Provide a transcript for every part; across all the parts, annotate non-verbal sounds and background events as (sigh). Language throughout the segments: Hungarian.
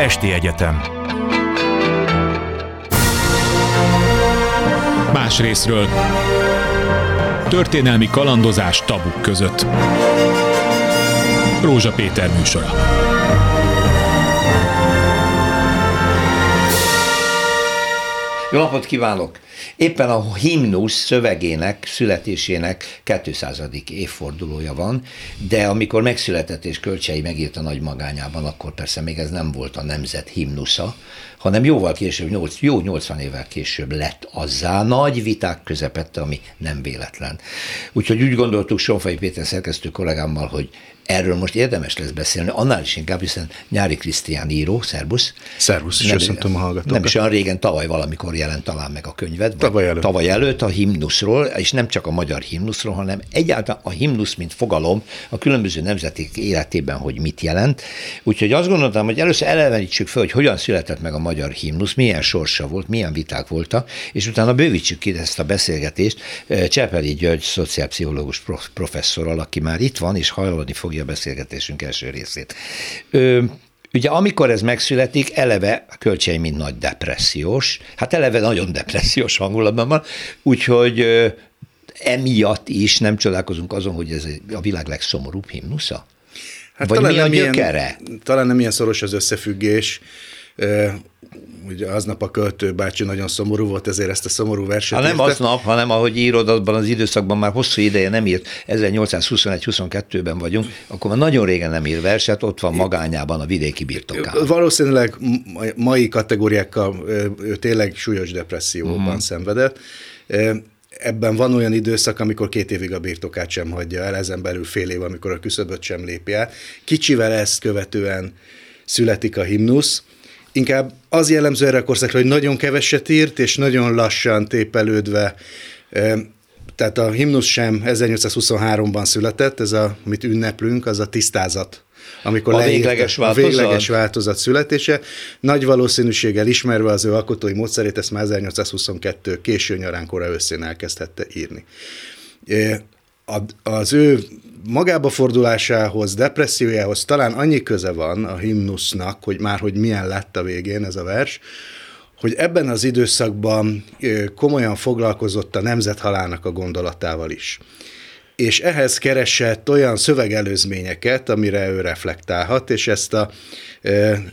Esti Egyetem. Más részről. Történelmi kalandozás tabuk között. Rózsa Péter műsora Jó napot kívánok! Éppen a himnusz szövegének, születésének 200. évfordulója van, de amikor megszületett és Kölcsei megírta nagy magányában, akkor persze még ez nem volt a nemzet himnusza, hanem jóval később, 8, jó 80 évvel később lett azzá nagy viták közepette, ami nem véletlen. Úgyhogy úgy gondoltuk Sonfai Péter szerkesztő kollégámmal, hogy Erről most érdemes lesz beszélni, annál is inkább, hiszen Nyári Krisztián író, szervusz. Szervusz, és köszöntöm a hallgatókat. Nem is olyan régen, tavaly valamikor jelent talán meg a könyved. Tavaly előtt. Tavaly előtt a himnuszról, és nem csak a magyar himnuszról, hanem egyáltalán a himnusz, mint fogalom a különböző nemzetek életében, hogy mit jelent. Úgyhogy azt gondoltam, hogy először elevenítsük fel, hogy hogyan született meg a magyar himnusz, milyen sorsa volt, milyen viták voltak, és utána bővítsük ki ezt a beszélgetést Csepeli György, szociálpszichológus professzorral, aki már itt van, és hallani fogja a beszélgetésünk első részét. Ö, Ugye amikor ez megszületik, eleve a költsei mint nagy depressziós, hát eleve nagyon depressziós hangulatban van, úgyhogy ö, emiatt is nem csodálkozunk azon, hogy ez a világ legszomorúbb himnusza. Hát Vagy talán mi a gyökere? Ilyen, talán nem ilyen szoros az összefüggés ugye aznap a költő bácsi nagyon szomorú volt, ezért ezt a szomorú verset ha nem írta. aznap, hanem ahogy írod, abban az időszakban már hosszú ideje nem írt, 1821-22-ben vagyunk, akkor már nagyon régen nem ír verset, ott van magányában a vidéki birtokán. Valószínűleg mai kategóriákkal ő tényleg súlyos depresszióban uh-huh. szenvedett. Ebben van olyan időszak, amikor két évig a birtokát sem hagyja el, ezen belül fél év, amikor a küszöböt sem lépi el. Kicsivel ezt követően születik a himnusz, inkább az jellemző erre a korszakra, hogy nagyon keveset írt, és nagyon lassan tépelődve tehát a himnusz sem 1823-ban született, ez a, amit ünneplünk, az a tisztázat amikor a végleges változat? A végleges változat születése. Nagy valószínűséggel ismerve az ő alkotói módszerét, ezt már 1822 késő nyarán, kora őszén elkezdhette írni. Az ő magába fordulásához, depressziójához talán annyi köze van a himnusznak, hogy már hogy milyen lett a végén ez a vers, hogy ebben az időszakban komolyan foglalkozott a nemzethalának a gondolatával is. És ehhez keresett olyan szövegelőzményeket, amire ő reflektálhat, és ezt a,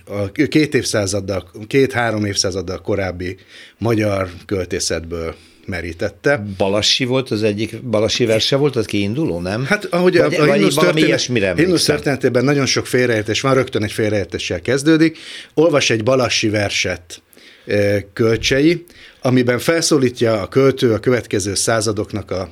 a két évszázaddal, két-három évszázaddal korábbi magyar költészetből merítette. Balassi volt az egyik, Balassi verse volt az kiinduló, nem? Hát ahogy vagy, a, a himnusz történet, történetében nagyon sok félreértés van, rögtön egy félreértéssel kezdődik. Olvas egy Balassi verset kölcsei, amiben felszólítja a költő a következő századoknak a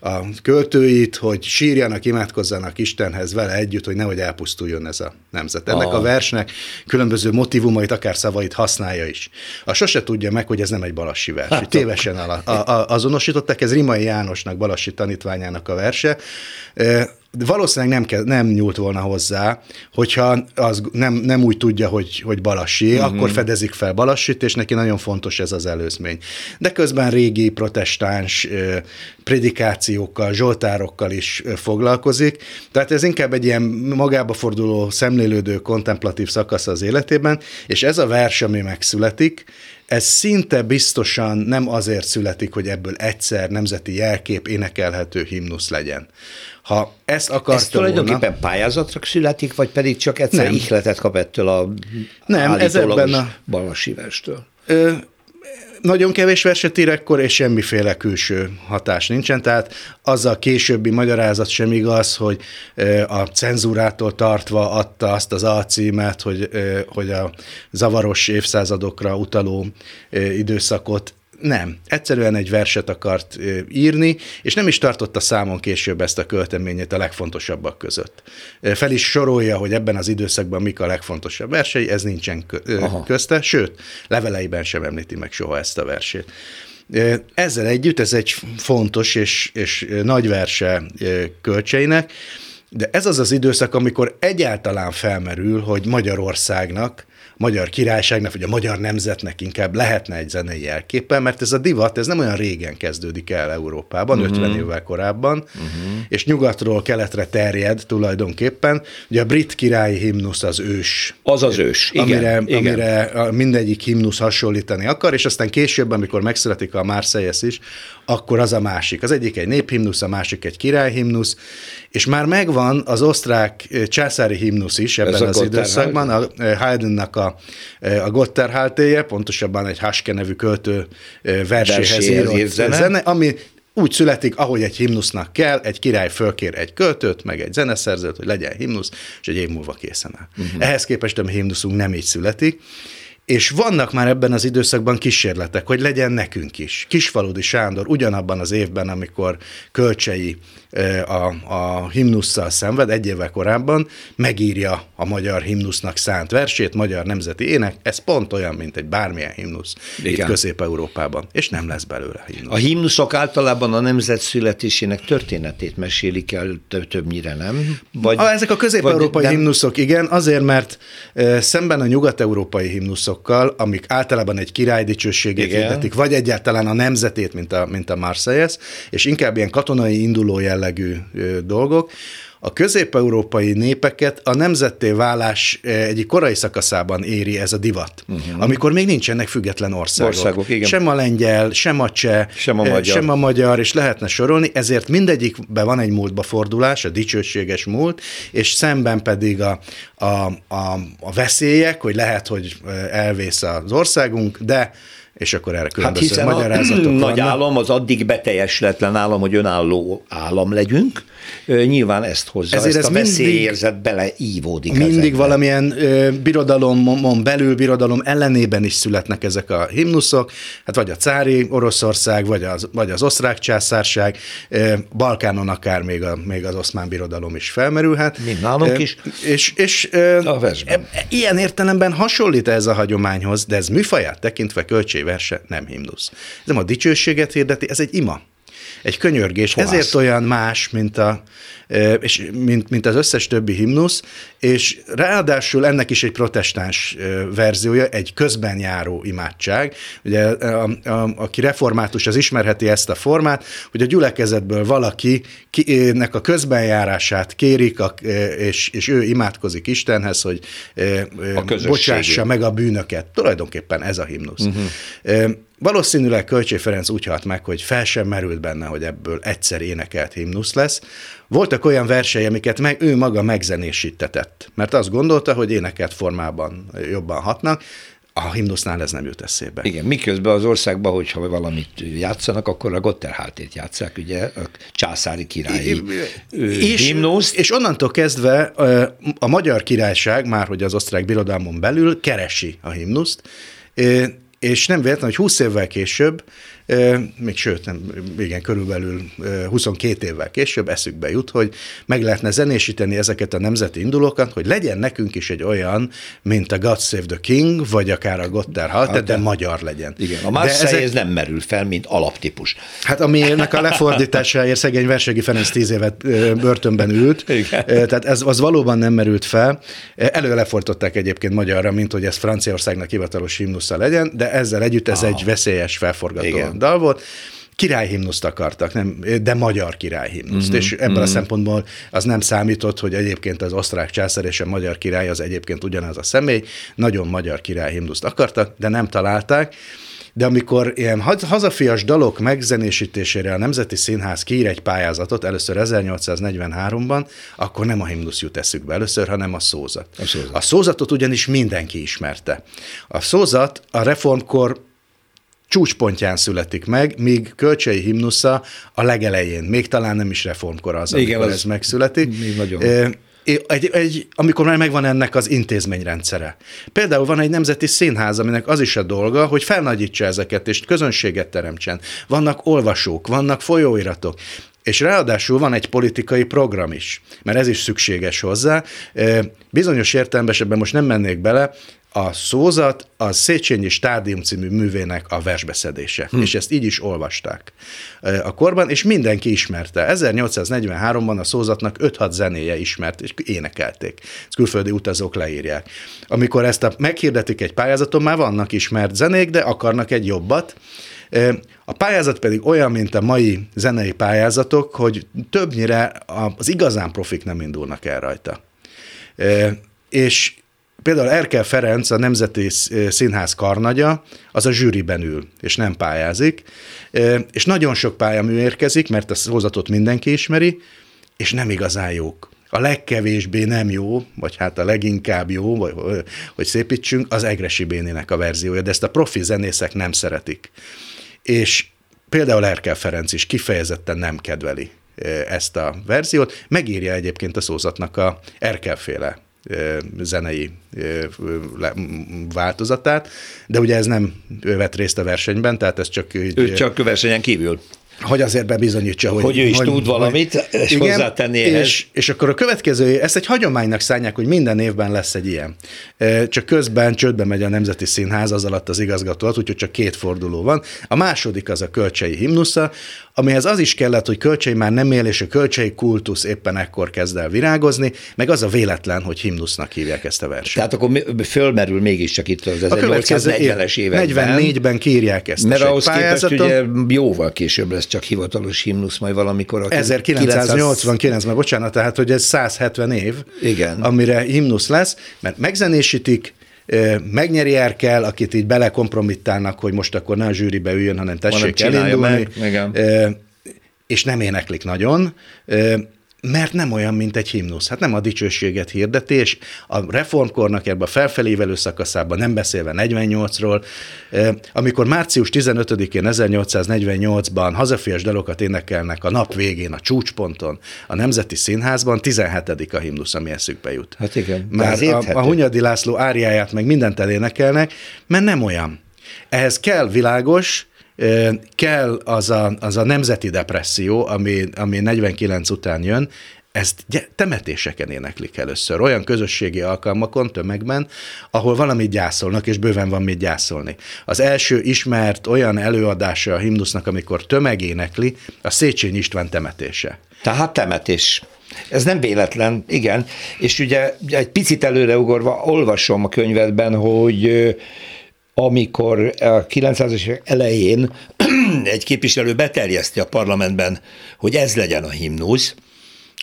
a költőit, hogy sírjanak, imádkozzanak Istenhez vele együtt, hogy nehogy elpusztuljon ez a nemzet. Ennek a versnek különböző motivumait, akár szavait használja is. A sose tudja meg, hogy ez nem egy balassi vers. Hát, tévesen a, a, a, azonosították, ez Rimai Jánosnak, balassi tanítványának a verse valószínűleg nem, kell, nem nyúlt volna hozzá, hogyha az nem, nem úgy tudja, hogy, hogy Balassi, uh-huh. akkor fedezik fel Balassit, és neki nagyon fontos ez az előzmény. De közben régi protestáns predikációkkal, zsoltárokkal is foglalkozik, tehát ez inkább egy ilyen magába forduló, szemlélődő, kontemplatív szakasz az életében, és ez a vers, ami megszületik, ez szinte biztosan nem azért születik, hogy ebből egyszer nemzeti jelkép énekelhető himnusz legyen, ha ezt akarta Ez tulajdonképpen volna, pályázatra születik, vagy pedig csak egyszer nem. ihletet kap ettől a nem, ez ebben a balmasíverstől? Ö, nagyon kevés verset ír ekkor, és semmiféle külső hatás nincsen, tehát az a későbbi magyarázat sem igaz, hogy a cenzúrától tartva adta azt az alcímet, hogy, hogy a zavaros évszázadokra utaló időszakot nem, egyszerűen egy verset akart írni, és nem is tartotta számon később ezt a költeményét a legfontosabbak között. Fel is sorolja, hogy ebben az időszakban mik a legfontosabb versei, ez nincsen közte, sőt, leveleiben sem említi meg soha ezt a versét. Ezzel együtt ez egy fontos és, és nagy verse kölcseinek, de ez az az időszak, amikor egyáltalán felmerül, hogy Magyarországnak magyar királyságnak, vagy a magyar nemzetnek inkább lehetne egy zenei jelképpen, mert ez a divat, ez nem olyan régen kezdődik el Európában, uh-huh. 50 évvel korábban, uh-huh. és nyugatról keletre terjed tulajdonképpen. Ugye a brit királyi himnusz az ős. Az az ős, igen. Amire, igen. amire mindegyik himnusz hasonlítani akar, és aztán később, amikor megszületik a Marseillaise is, akkor az a másik. Az egyik egy néphimnusz, a másik egy királyhimnusz, és már megvan az osztrák császári himnusz is ebben az időszakban, a Haydnnak a, a Gotterhaltéje, pontosabban egy Haske nevű költő verséhez írott zene. zene, ami úgy születik, ahogy egy himnusznak kell, egy király fölkér egy költőt, meg egy zeneszerzőt, hogy legyen himnusz, és egy év múlva készen áll. Uh-huh. Ehhez képest a mi himnuszunk nem így születik, és vannak már ebben az időszakban kísérletek, hogy legyen nekünk is. Kisfaludi Sándor ugyanabban az évben, amikor kölcsei a, a himnusszal szenved, egy évvel korábban megírja a magyar himnusznak szánt versét, magyar nemzeti ének, ez pont olyan, mint egy bármilyen himnusz Igen. itt Közép-Európában, és nem lesz belőle himnusz. A himnuszok általában a nemzet születésének történetét mesélik el többnyire, nem? Vagy, a, ezek a közép-európai nem... himnuszok, igen, azért, mert e, szemben a nyugat-európai himnuszokkal, amik általában egy király dicsőségét hirdetik, vagy egyáltalán a nemzetét, mint a, mint a Marseillaise, és inkább ilyen katonai induló jellegű dolgok. A közép-európai népeket a nemzetté válás egyik korai szakaszában éri ez a divat, uh-huh. amikor még nincsenek független országok. országok igen. Sem a lengyel, sem a cseh, sem a, magyar. sem a magyar, és lehetne sorolni, ezért mindegyikben van egy múltba fordulás, a dicsőséges múlt, és szemben pedig a, a, a, a veszélyek, hogy lehet, hogy elvész az országunk, de és akkor erre hát különböző hát magyarázatok a (clears throat) nagy állam, az addig beteljesletlen állam, hogy önálló állam legyünk, nyilván ezt hozza, Ezért ezt ez a veszélyérzet beleívódik. Mindig ezekbe. valamilyen ö, birodalomon belül, birodalom ellenében is születnek ezek a himnuszok, hát vagy a cári Oroszország, vagy az, vagy az osztrák császárság, ö, Balkánon akár még, a, még az oszmán birodalom is felmerülhet. Mint nálunk is. És, és ö, a e, ilyen értelemben hasonlít ez a hagyományhoz, de ez műfaját tekintve költségverse nem himnusz. Ez nem a dicsőséget hirdeti, ez egy ima egy könyörgés. Fohász. Ezért olyan más, mint, a, és mint, mint az összes többi himnusz, és ráadásul ennek is egy protestáns verziója, egy közben járó imádság. Ugye, a, a, aki református, az ismerheti ezt a formát, hogy a gyülekezetből valaki nek a közbenjárását kérik, a, és, és ő imádkozik Istenhez, hogy bocsássa meg a bűnöket. Tulajdonképpen ez a himnusz. Uh-huh. Valószínűleg Kölcsé Ferenc úgy halt meg, hogy fel sem merült benne, hogy ebből egyszer énekelt himnusz lesz. Voltak olyan versei, amiket meg, ő maga megzenésítetett, mert azt gondolta, hogy énekelt formában jobban hatnak, a himnusznál ez nem jut eszébe. Igen, miközben az országban, hogyha valamit játszanak, akkor a Gotterhaltét játszák, ugye, a császári királyi és, himnuszt. És onnantól kezdve a magyar királyság, már hogy az osztrák birodalmon belül keresi a himnuszt, és nem véletlen, hogy 20 évvel később még sőt, nem, igen, körülbelül 22 évvel később eszükbe jut, hogy meg lehetne zenésíteni ezeket a nemzeti indulókat, hogy legyen nekünk is egy olyan, mint a God Save the King, vagy akár a Gotterhalt, hát, de magyar legyen. Igen, a Marseille ezek... nem merül fel, mint alaptípus. Hát ami ennek a lefordításáért (laughs) szegény Versegi Ferenc tíz évet börtönben ült, igen. tehát ez az valóban nem merült fel. Elő lefordították egyébként magyarra, mint hogy ez Franciaországnak hivatalos himnusza legyen, de ezzel együtt ez ah. egy veszélyes felforgató Igen dal volt, királyhimnuszt akartak, nem, de magyar királyhimnuszt, uh-huh, és ebből uh-huh. a szempontból az nem számított, hogy egyébként az osztrák császár és a magyar király az egyébként ugyanaz a személy, nagyon magyar királyhimnuszt akartak, de nem találták, de amikor ilyen hazafias dalok megzenésítésére a Nemzeti Színház kiír egy pályázatot, először 1843-ban, akkor nem a himnusz jut eszükbe először, hanem a szózat. A szózat. A szózatot ugyanis mindenki ismerte. A szózat a reformkor csúcspontján születik meg, míg kölcsei himnusza a legelején, még talán nem is reformkor az, Igen, amikor az ez megszületik. Nagyon. Egy, egy, amikor már megvan ennek az intézményrendszere. Például van egy nemzeti színház, aminek az is a dolga, hogy felnagyítsa ezeket, és közönséget teremtsen. Vannak olvasók, vannak folyóiratok, és ráadásul van egy politikai program is, mert ez is szükséges hozzá. Bizonyos értelemben, ebben most nem mennék bele, a szózat a Széchenyi Stádium című művének a versbeszedése, hm. és ezt így is olvasták a korban, és mindenki ismerte. 1843-ban a szózatnak 5-6 zenéje ismert, és énekelték. Ezt külföldi utazók leírják. Amikor ezt a, meghirdetik egy pályázaton, már vannak ismert zenék, de akarnak egy jobbat, a pályázat pedig olyan, mint a mai zenei pályázatok, hogy többnyire az igazán profik nem indulnak el rajta. És például Erkel Ferenc, a Nemzeti Színház karnagya, az a zsűriben ül, és nem pályázik, és nagyon sok pályamű érkezik, mert a szózatot mindenki ismeri, és nem igazán jók. A legkevésbé nem jó, vagy hát a leginkább jó, vagy, hogy szépítsünk, az Egresi Bénének a verziója, de ezt a profi zenészek nem szeretik. És például Erkel Ferenc is kifejezetten nem kedveli ezt a verziót, megírja egyébként a szózatnak a Erkelféle zenei változatát, de ugye ez nem vett részt a versenyben, tehát ez csak... Ő csak versenyen kívül hogy azért bebizonyítsa, hogy, hogy ő is hogy, tud valamit, hogy, és igen, hozzátenni ehhez. És, és akkor a következő, ezt egy hagyománynak szállják, hogy minden évben lesz egy ilyen. Csak közben csődbe megy a Nemzeti Színház, az alatt az igazgató alatt, úgyhogy csak két forduló van. A második az a kölcsei himnusza, amihez az is kellett, hogy kölcsei már nem él, és a kölcsei kultusz éppen ekkor kezd el virágozni, meg az a véletlen, hogy himnusznak hívják ezt a versenyt. Tehát akkor fölmerül mégiscsak itt az 1840-es években. 44-ben kírják ezt. Mert ahhoz képest ugye jóval később lesz csak hivatalos himnusz majd valamikor. A 1989-ben, bocsánat, tehát hogy ez 170 év, Igen. amire himnusz lesz, mert megzenésítik, megnyeri Erkel, akit így belekompromittálnak, hogy most akkor ne a zsűribe üljön, hanem tessék elindulni. Meg. És nem éneklik nagyon mert nem olyan, mint egy himnusz. Hát nem a dicsőséget hirdeti, és a reformkornak ebben a felfelévelő szakaszában, nem beszélve 48-ról, amikor március 15-én 1848-ban hazafias dalokat énekelnek a nap végén, a csúcsponton, a Nemzeti Színházban, 17. a himnusz, ami eszükbe jut. Hát igen. Már a, a Hunyadi László áriáját meg mindent elénekelnek, mert nem olyan. Ehhez kell világos, kell az a, az a nemzeti depresszió, ami, ami 49 után jön, ezt temetéseken éneklik először, olyan közösségi alkalmakon, tömegben, ahol valamit gyászolnak, és bőven van mit gyászolni. Az első ismert olyan előadása a himnusznak, amikor tömeg énekli, a Széchenyi István temetése. Tehát temetés. Ez nem véletlen, igen. És ugye egy picit előreugorva olvasom a könyvedben, hogy amikor a 900-as évek elején (clears throat) egy képviselő beterjeszti a parlamentben, hogy ez legyen a himnusz,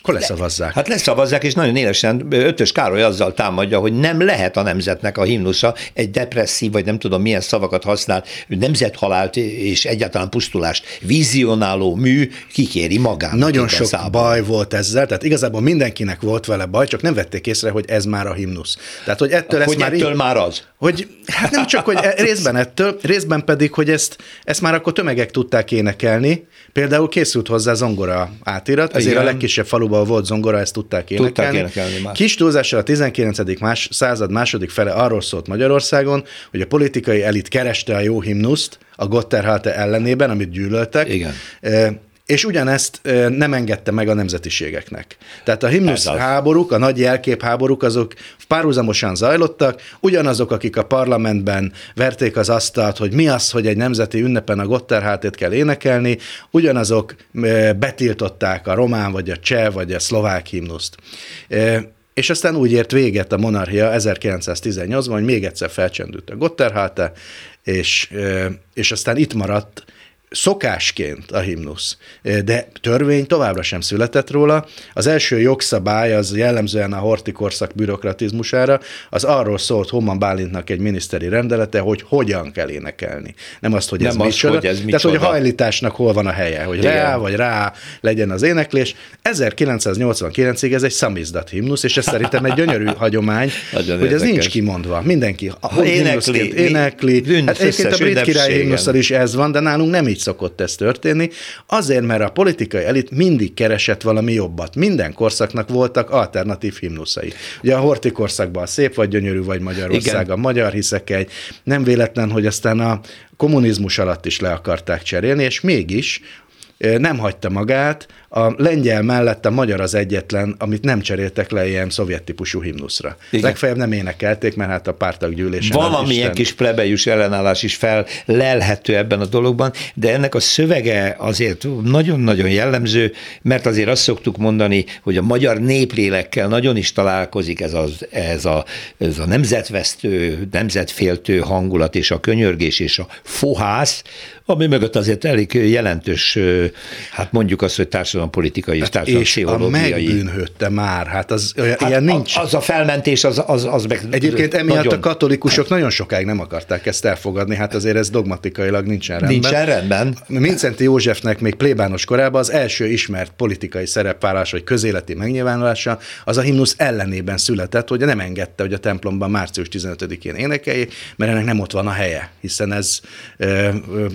akkor leszavazzák. Hát leszavazzák, és nagyon élesen Ötös Károly azzal támadja, hogy nem lehet a nemzetnek a himnusza egy depresszív, vagy nem tudom milyen szavakat használ, nemzethalált és egyáltalán pusztulást vizionáló mű kikéri magát. Nagyon sok szában. baj volt ezzel, tehát igazából mindenkinek volt vele baj, csak nem vették észre, hogy ez már a himnusz. Tehát, hogy ettől hogy már ettől így, már az? Hogy, hát nem csak, hogy e- (laughs) részben ettől, részben pedig, hogy ezt, ezt már akkor tömegek tudták énekelni, Például készült hozzá zongora átirat, ezért Igen. a legkisebb faluban volt zongora, ezt tudták énekelni. Tudták énekelni már. Kis túlzással a 19. Más, század második fele arról szólt Magyarországon, hogy a politikai elit kereste a jó himnuszt a Gotterhalte ellenében, amit gyűlöltek. Igen és ugyanezt nem engedte meg a nemzetiségeknek. Tehát a himnusz háborúk, a nagy jelkép háborúk, azok párhuzamosan zajlottak, ugyanazok, akik a parlamentben verték az asztalt, hogy mi az, hogy egy nemzeti ünnepen a Gotterhátét kell énekelni, ugyanazok betiltották a román, vagy a cseh, vagy a szlovák himnuszt. És aztán úgy ért véget a monarchia 1918-ban, hogy még egyszer felcsendült a Gotterháte, és, és aztán itt maradt szokásként a himnusz, de törvény továbbra sem született róla. Az első jogszabály az jellemzően a hortikorszak bürokratizmusára, az arról szólt Homan Bálintnak egy miniszteri rendelete, hogy hogyan kell énekelni. Nem azt, hogy Nem ez az, micsoda. Hogy ez micsoda. Tehát, hogy a hajlításnak hol van a helye, hogy Igen. rá vagy rá legyen az éneklés. 1989-ig ez egy szamizdat himnusz, és ez szerintem egy gyönyörű (laughs) hagyomány, Nagyon hogy érdekes. ez nincs kimondva. Mindenki ha énekli. énekli. Hát egyébként a brit király himnuszal is ez van, de nálunk nem így szokott ez történni, azért, mert a politikai elit mindig keresett valami jobbat. Minden korszaknak voltak alternatív himnuszai. Ugye a Horti korszakban a szép vagy gyönyörű vagy Magyarország, Igen. a magyar hiszek egy. Nem véletlen, hogy aztán a kommunizmus alatt is le akarták cserélni, és mégis nem hagyta magát, a lengyel mellett a magyar az egyetlen, amit nem cseréltek le ilyen szovjet típusú himnuszra. Igen. Legfeljebb nem énekelték, mert hát a pártaggyűlésen. Valamilyen kis plebejus ellenállás is fel lelhető ebben a dologban, de ennek a szövege azért nagyon-nagyon jellemző, mert azért azt szoktuk mondani, hogy a magyar néplélekkel nagyon is találkozik ez, az, ez, a, ez a nemzetvesztő, nemzetféltő hangulat és a könyörgés és a fohász, ami mögött azért elég jelentős, hát mondjuk azt, hogy társadalompolitikai és társadalompszichológiai. És a megbűnhődte már, hát az olyan, hát ilyen nincs. Az a felmentés, az, az, az meg Egyébként emiatt nagyon, a katolikusok nagyon sokáig nem akarták ezt elfogadni, hát azért ez dogmatikailag nincsen rendben. Nincsen rendben. Mincenti Józsefnek még plébános korában az első ismert politikai szerepvállalás vagy közéleti megnyilvánulása az a himnusz ellenében született, hogy nem engedte, hogy a templomban március 15-én énekeljék, mert ennek nem ott van a helye, hiszen ez ö, ö,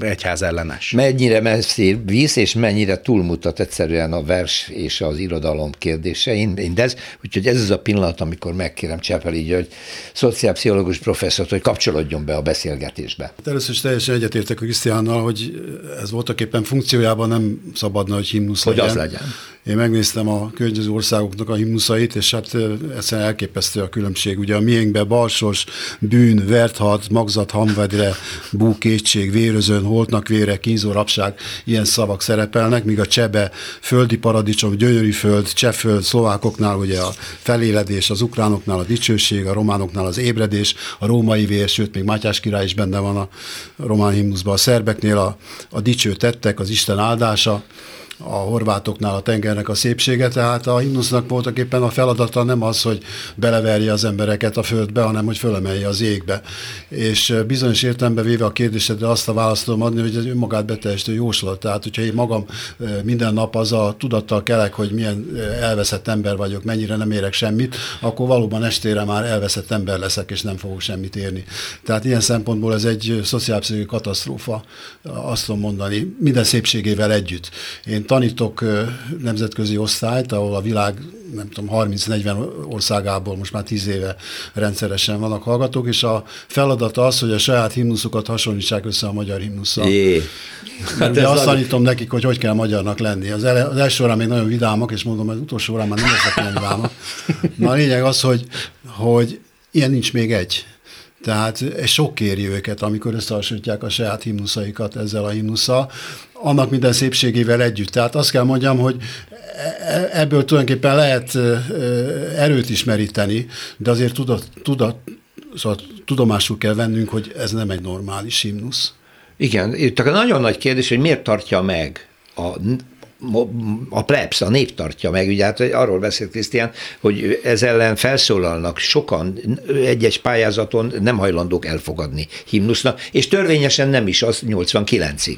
egyház ellenes. Mennyire messzi víz, és mennyire túlmutat egyszerűen a vers és az irodalom kérdésein, mindez. Úgyhogy ez az a pillanat, amikor megkérem Csepeli György, szociálpszichológus professzort, hogy kapcsolódjon be a beszélgetésbe. Először is teljesen egyetértek a Krisztiánnal, hogy ez voltak éppen funkciójában nem szabadna, hogy himnusz hogy legyen. az legyen. Én megnéztem a környező országoknak a himnuszait, és hát egyszerűen elképesztő a különbség. Ugye a miénkben balsos, bűn, verthat, magzat, hamvedre, bú, kétség, vérözön, holtnak vére, kínzó, rapság, ilyen szavak szerepelnek, míg a csebe, földi paradicsom, gyönyörű föld, csehföld, szlovákoknál ugye a feléledés, az ukránoknál a dicsőség, a románoknál az ébredés, a római vér, sőt, még Mátyás király is benne van a román himnuszban, a szerbeknél a, a dicső tettek, az Isten áldása, a horvátoknál a tengernek a szépsége, tehát a himnusznak voltak éppen a feladata nem az, hogy beleverje az embereket a földbe, hanem hogy fölemelje az égbe. És bizonyos értelemben véve a kérdésedre azt a választ tudom adni, hogy ez önmagát beteljesítő jóslat. Tehát, hogyha én magam minden nap az a tudattal kelek, hogy milyen elveszett ember vagyok, mennyire nem érek semmit, akkor valóban estére már elveszett ember leszek, és nem fogok semmit érni. Tehát ilyen szempontból ez egy szociálpszichológiai katasztrófa, azt tudom mondani, minden szépségével együtt. Én tanítok nemzetközi osztályt, ahol a világ nem tudom, 30-40 országából most már 10 éve rendszeresen vannak hallgatók, és a feladata az, hogy a saját himnuszokat hasonlítsák össze a magyar himnusszal. Jé. Hát ugye azt tanítom nekik, hogy hogy kell magyarnak lenni. Az, ele, az első órán még nagyon vidámak, és mondom, az utolsó órán már nem leszek olyan vidámak. Na a lényeg az, hogy, hogy ilyen nincs még egy. Tehát sok kéri őket, amikor összehasonlítják a saját himnuszaikat ezzel a himnusszal, annak minden szépségével együtt. Tehát azt kell mondjam, hogy e-, ebből tulajdonképpen lehet erőt is meríteni, de azért tudat, tudat, szóval tudomásul kell vennünk, hogy ez nem egy normális himnusz. Igen, itt a nagyon nagy kérdés, hogy miért tartja meg a a plebs, a nép tartja meg, ugye hát arról beszélt Krisztián, hogy ez ellen felszólalnak sokan, egy-egy pályázaton nem hajlandók elfogadni himnusznak, és törvényesen nem is az 89-ig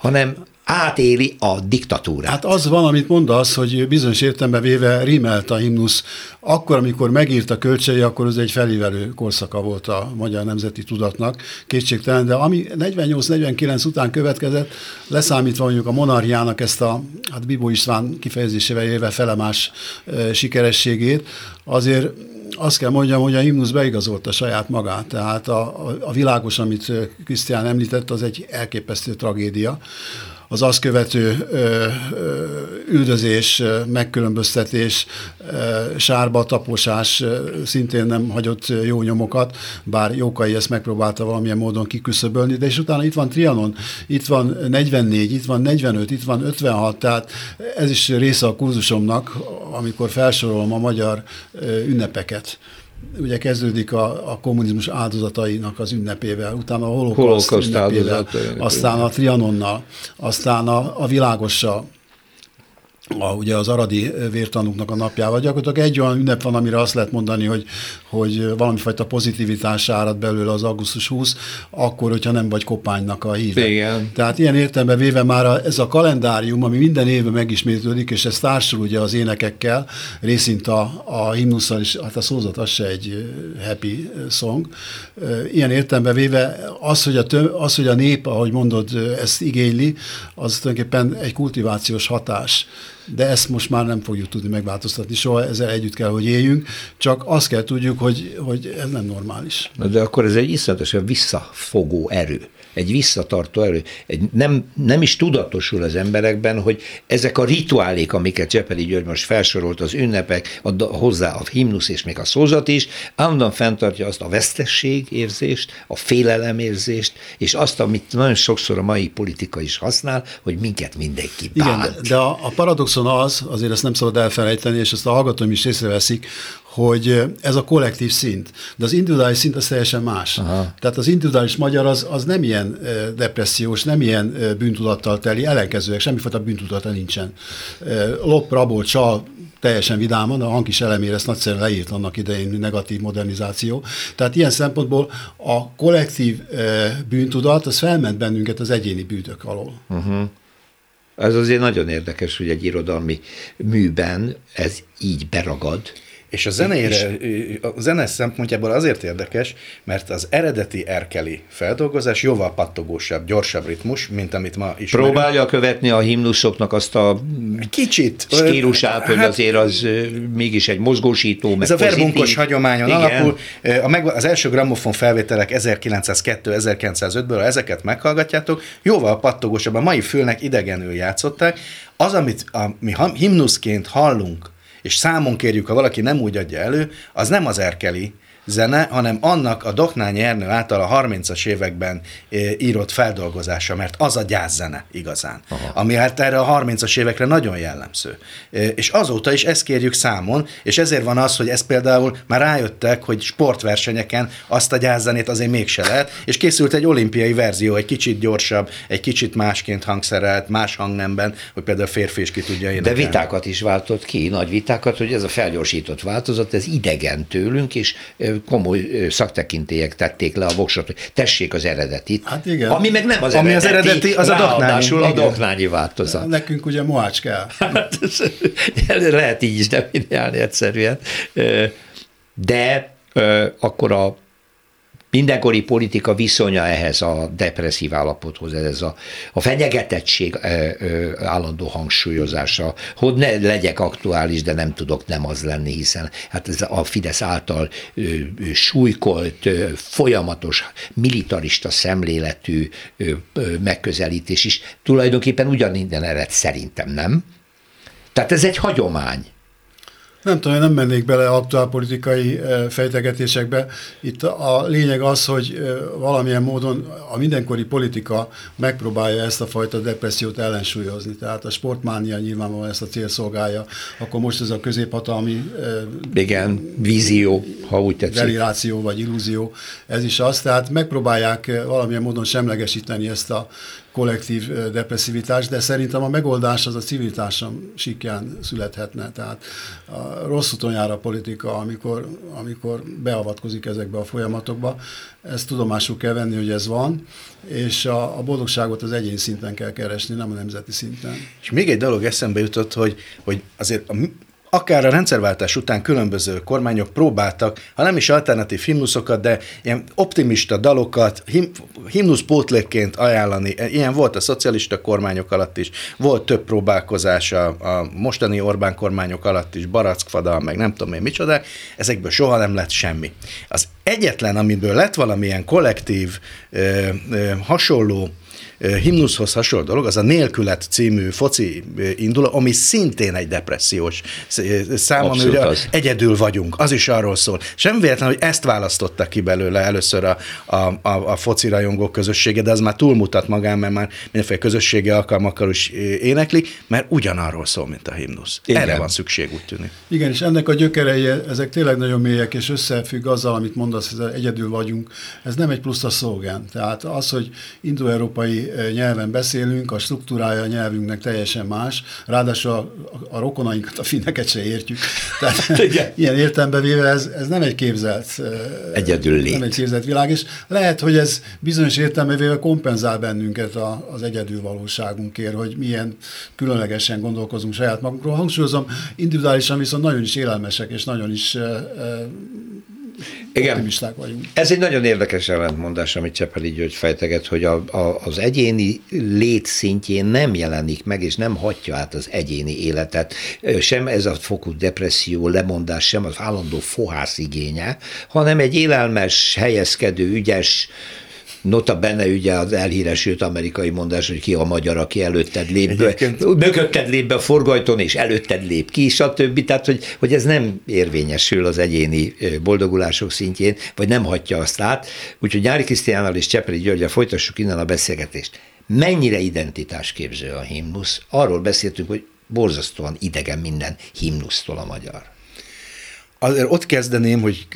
hanem átéli a diktatúrát. Hát az van, amit mondasz, hogy bizonyos értelemben véve rímelt a himnusz. Akkor, amikor megírta kölcsei, akkor ez egy felívelő korszaka volt a magyar nemzeti tudatnak, kétségtelen, de ami 48-49 után következett, leszámítva mondjuk a monarchiának ezt a, hát Bibó István kifejezésével élve felemás e, sikerességét, azért azt kell mondjam, hogy a himnusz beigazolta saját magát, tehát a, a, a világos, amit Krisztián említett, az egy elképesztő tragédia az azt követő üldözés, megkülönböztetés, sárba taposás szintén nem hagyott jó nyomokat, bár Jókai ezt megpróbálta valamilyen módon kiküszöbölni, de és utána itt van Trianon, itt van 44, itt van 45, itt van 56, tehát ez is része a kurzusomnak, amikor felsorolom a magyar ünnepeket ugye kezdődik a, a kommunizmus áldozatainak az ünnepével, utána a holokauszt ünnepével, aztán a Trianonnal, aztán a, a világossal, a, ugye az aradi vértanúknak a napjával. Gyakorlatilag egy olyan ünnep van, amire azt lehet mondani, hogy, hogy valamifajta pozitivitás árad belőle az augusztus 20, akkor, hogyha nem vagy kopánynak a híve. Igen. Tehát ilyen értelemben véve már a, ez a kalendárium, ami minden évben megismétlődik, és ez társul ugye az énekekkel, részint a, a himnusszal is, hát a szózat az se egy happy song. Ilyen értelemben véve az, hogy a, töm, az, hogy a nép, ahogy mondod, ezt igényli, az tulajdonképpen egy kultivációs hatás de ezt most már nem fogjuk tudni megváltoztatni soha, ezzel együtt kell, hogy éljünk, csak azt kell tudjuk, hogy, hogy ez nem normális. Na de akkor ez egy iszonyatosan visszafogó erő egy visszatartó erő. Egy nem, nem is tudatosul az emberekben, hogy ezek a rituálék, amiket Csepeli György most felsorolt, az ünnepek, a, hozzá a himnusz és még a szózat is, állandóan fenntartja azt a vesztesség érzést, a félelemérzést, és azt, amit nagyon sokszor a mai politika is használ, hogy minket mindenki bánt. Igen, de a, a paradoxon az, azért ezt nem szabad elfelejteni, és ezt a hallgatóim is észreveszik, hogy ez a kollektív szint, de az individuális szint az teljesen más. Aha. Tehát az individuális magyar az, az nem ilyen depressziós, nem ilyen bűntudattal teli, ellenkezőek, semmifajta bűntudata nincsen. Lop, rabol, csal, teljesen vidáman, a hangkis elemére ezt nagyszerűen leírt annak idején negatív modernizáció. Tehát ilyen szempontból a kollektív bűntudat, az felment bennünket az egyéni bűtök alól. Uh-huh. Ez azért nagyon érdekes, hogy egy irodalmi műben ez így beragad. És a zenére, a zene szempontjából azért érdekes, mert az eredeti erkeli feldolgozás jóval pattogósabb, gyorsabb ritmus, mint amit ma is. Próbálja követni a himnuszoknak azt a kicsit stílusát, hogy hát, azért az mégis egy mozgósító, Ez a verbunkos hagyományon Igen. alapul. A meg, az első grammofon felvételek 1902-1905-ből, ha ezeket meghallgatjátok, jóval pattogósabb, a mai fülnek idegenül játszották. Az, amit a, mi himnuszként hallunk, és számon kérjük, ha valaki nem úgy adja elő, az nem az erkeli, zene, hanem annak a Doknány Ernő által a 30-as években eh, írott feldolgozása, mert az a gyászene igazán, Aha. ami hát erre a 30-as évekre nagyon jellemző. Eh, és azóta is ezt kérjük számon, és ezért van az, hogy ez például már rájöttek, hogy sportversenyeken azt a gyászzenét azért mégse lehet, és készült egy olimpiai verzió, egy kicsit gyorsabb, egy kicsit másként hangszerelt, más hangnemben, hogy például a férfi is ki tudja énekelni. De vitákat is váltott ki, nagy vitákat, hogy ez a felgyorsított változat, ez idegen tőlünk, és eh, komoly szaktekintélyek tették le a voksot, hogy tessék az eredetit. Hát igen. Ami meg nem az Ami eredeti, az eredeti, az a doknányi. a doknányi változat. Nekünk ugye mohács kell. Hát, lehet így is definiálni egyszerűen. De akkor a mindenkori politika viszonya ehhez a depresszív állapothoz, ez a, a fenyegetettség állandó hangsúlyozása, hogy ne legyek aktuális, de nem tudok nem az lenni, hiszen hát ez a Fidesz által súlykolt, folyamatos, militarista szemléletű megközelítés is tulajdonképpen ugyaninnen ered szerintem, nem? Tehát ez egy hagyomány. Nem tudom, nem mennék bele aktuálpolitikai fejtegetésekbe. Itt a lényeg az, hogy valamilyen módon a mindenkori politika megpróbálja ezt a fajta depressziót ellensúlyozni. Tehát a sportmánia nyilvánvalóan ezt a cél szolgálja. Akkor most ez a középhatalmi... Igen, vízió, ha úgy tetszik. Deliráció vagy illúzió, ez is az. Tehát megpróbálják valamilyen módon semlegesíteni ezt a kollektív depresszivitás, de szerintem a megoldás az a civil társadalom sikján születhetne. Tehát a rossz úton jár a politika, amikor, amikor beavatkozik ezekbe a folyamatokba. Ezt tudomásul kell venni, hogy ez van, és a, a boldogságot az egyén szinten kell keresni, nem a nemzeti szinten. És még egy dolog eszembe jutott, hogy, hogy azért a akár a rendszerváltás után különböző kormányok próbáltak, ha nem is alternatív himnuszokat, de ilyen optimista dalokat him, himnuszpótlékként ajánlani. Ilyen volt a szocialista kormányok alatt is, volt több próbálkozás a, a mostani Orbán kormányok alatt is, Barackfada, meg nem tudom én micsoda, ezekből soha nem lett semmi. Az egyetlen, amiből lett valamilyen kollektív, ö, ö, hasonló himnuszhoz hasonló dolog, az a Nélkület című foci indul, ami szintén egy depressziós szám, ami ugye egyedül vagyunk, az is arról szól. Sem véletlen, hogy ezt választottak ki belőle először a, a, a, a foci rajongók közössége, de az már túlmutat magán, mert már mindenféle közösségi alkalmakkal is éneklik, mert ugyanarról szól, mint a himnusz. Igen. Erre van szükség, úgy tűnik. Igen, és ennek a gyökerei, ezek tényleg nagyon mélyek, és összefügg azzal, amit mondasz, hogy egyedül vagyunk. Ez nem egy plusz a szlogán. Tehát az, hogy indoeurópai nyelven beszélünk, a struktúrája a nyelvünknek teljesen más, ráadásul a, a rokonainkat, a finneket se értjük. Tehát (laughs) ilyen értelembe véve ez, ez nem egy képzelt Egyedül lét. nem egy képzelt világ, és lehet, hogy ez bizonyos értelembe véve kompenzál bennünket a, az egyedül valóságunkért, hogy milyen különlegesen gondolkozunk saját magunkról. Hangsúlyozom, individuálisan viszont nagyon is élelmesek, és nagyon is Igen. optimisták vagyunk. Ez egy nagyon érdekes ellentmondás, amit Csepeli György fejteget, hogy a, a, az egyéni létszintjén nem jelenik meg, és nem hagyja át az egyéni életet, sem ez a fokú depresszió, lemondás, sem az állandó fohász igénye, hanem egy élelmes, helyezkedő, ügyes, Nota benne ugye az elhíresült amerikai mondás, hogy ki a magyar, aki előtted lép be, mögötted lép be a forgajton, és előtted lép ki, stb. Tehát, hogy, hogy ez nem érvényesül az egyéni boldogulások szintjén, vagy nem hagyja azt át. Úgyhogy Nyári Krisztiánnal és Csepeli Györgyel folytassuk innen a beszélgetést. Mennyire identitásképző a himnusz? Arról beszéltünk, hogy borzasztóan idegen minden himnusztól a magyar azért ott kezdeném, hogy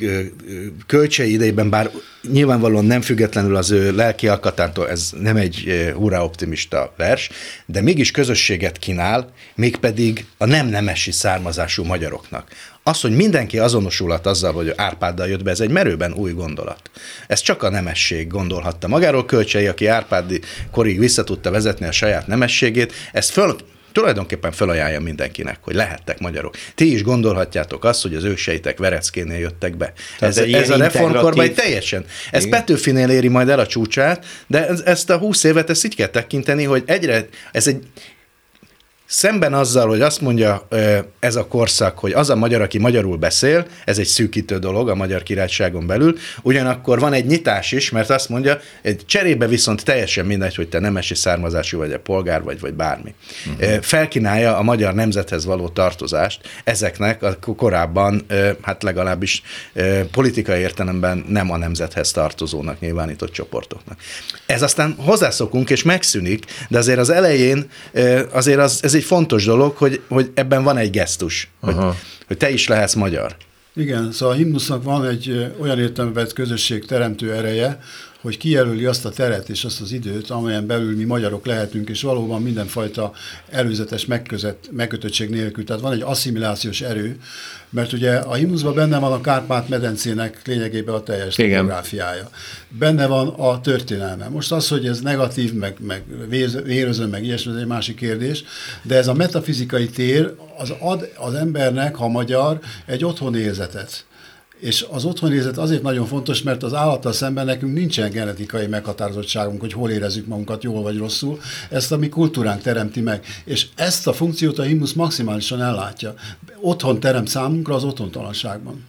kölcsei idejében, bár nyilvánvalóan nem függetlenül az ő lelki alkatától, ez nem egy hurrá optimista vers, de mégis közösséget kínál, mégpedig a nem nemesi származású magyaroknak. Az, hogy mindenki azonosulat azzal, hogy Árpáddal jött be, ez egy merőben új gondolat. Ez csak a nemesség gondolhatta magáról. Kölcsei, aki Árpádi korig vissza tudta vezetni a saját nemességét, ezt föl tulajdonképpen felajánlja mindenkinek, hogy lehettek magyarok. Ti is gondolhatjátok azt, hogy az őseitek Vereckénél jöttek be. Tehát ez, ez a reformkorban teljesen. Ez Igen. Petőfinél éri majd el a csúcsát, de ezt a húsz évet ezt így kell tekinteni, hogy egyre, ez egy Szemben azzal, hogy azt mondja ez a korszak, hogy az a magyar, aki magyarul beszél, ez egy szűkítő dolog a magyar királyságon belül, ugyanakkor van egy nyitás is, mert azt mondja, egy cserébe viszont teljesen mindegy, hogy te nemesi származású vagy a polgár vagy, vagy bármi. Uh-huh. Felkínálja a magyar nemzethez való tartozást ezeknek a korábban, hát legalábbis politikai értelemben nem a nemzethez tartozónak nyilvánított csoportoknak. Ez aztán hozzászokunk és megszűnik, de azért az elején azért az, ez egy fontos dolog, hogy, hogy ebben van egy gesztus, hogy, hogy te is lehetsz magyar. Igen, szóval a himnusznak van egy olyan értelmezett közösség teremtő ereje, hogy kijelöli azt a teret és azt az időt, amelyen belül mi magyarok lehetünk, és valóban mindenfajta előzetes megközött, megkötöttség nélkül. Tehát van egy asszimilációs erő, mert ugye a himnuszban benne van a Kárpát-medencének lényegében a teljes demográfiája. Benne van a történelme. Most az, hogy ez negatív, meg, meg vérözön, meg ilyesmi, ez egy másik kérdés, de ez a metafizikai tér az ad az embernek, ha magyar, egy otthonérzetet és az otthonérzet azért nagyon fontos, mert az állattal szemben nekünk nincsen genetikai meghatározottságunk, hogy hol érezzük magunkat jól vagy rosszul. Ezt a mi kultúránk teremti meg. És ezt a funkciót a himnusz maximálisan ellátja. Otthon teremt számunkra az otthontalanságban.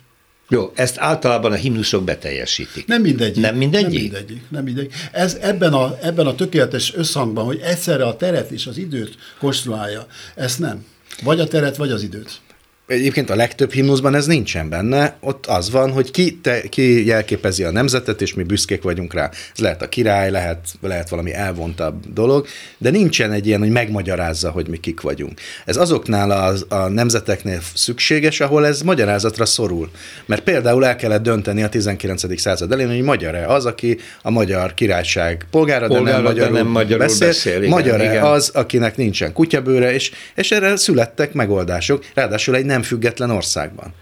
Jó, ezt általában a himnuszok beteljesítik. Nem mindegyik. Nem mindegyik? Nem mindegyik. Nem mindegyik. Ez ebben a, ebben a tökéletes összhangban, hogy egyszerre a teret és az időt konstruálja, ezt nem. Vagy a teret, vagy az időt. Egyébként a legtöbb himnuszban ez nincsen benne, ott az van, hogy ki, te, ki jelképezi a nemzetet, és mi büszkék vagyunk rá. Ez lehet a király, lehet, lehet valami elvontabb dolog, de nincsen egy ilyen, hogy megmagyarázza, hogy mi kik vagyunk. Ez azoknál a, a nemzeteknél szükséges, ahol ez magyarázatra szorul. Mert például el kellett dönteni a 19. század elején, hogy magyar-e az, aki a magyar királyság polgára, polgára de nem magyarul, de nem magyarul beszél, beszél igen, magyar-e igen. az, akinek nincsen kutyabőre, és, és erre születtek megoldások, ráadásul egy nem független országban.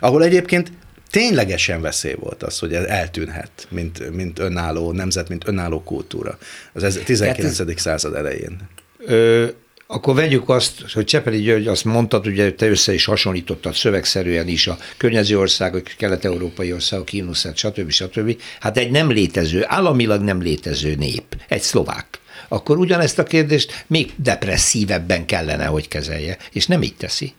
Ahol egyébként ténylegesen veszély volt az, hogy ez eltűnhet, mint, mint önálló nemzet, mint önálló kultúra. Az 19. Ez, század elején. Ö, akkor vegyük azt, hogy Csepeli György azt mondtad, ugye te össze is hasonlítottad szövegszerűen is a környező országok, kelet-európai országok, Kínuszát, stb. stb. Hát egy nem létező, államilag nem létező nép, egy szlovák akkor ugyanezt a kérdést még depresszívebben kellene, hogy kezelje, és nem így teszi.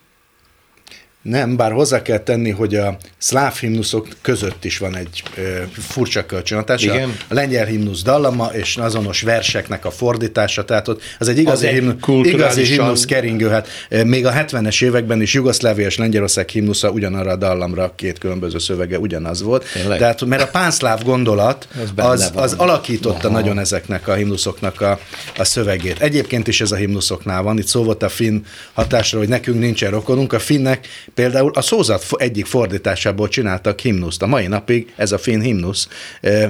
Nem, bár hozzá kell tenni, hogy a szláv himnuszok között is van egy ö, furcsa kölcsönhatás. Igen. A lengyel himnusz dallama és azonos verseknek a fordítása, tehát ott az egy igazi, az himnusz, igazi himnusz keringő. Hát még a 70-es években is Jugoszlávia és Lengyelország himnusza ugyanarra a dallamra, két különböző szövege ugyanaz volt. Tényleg? Tehát, mert a pánszláv gondolat (laughs) az, az alakította Aha. nagyon ezeknek a himnuszoknak a, a szövegét. Egyébként is ez a himnuszoknál van, itt szó volt a finn hatásra, hogy nekünk nincsen rokonunk, a finnek Például a szózat egyik fordításából csináltak himnuszt. A mai napig ez a finn himnusz,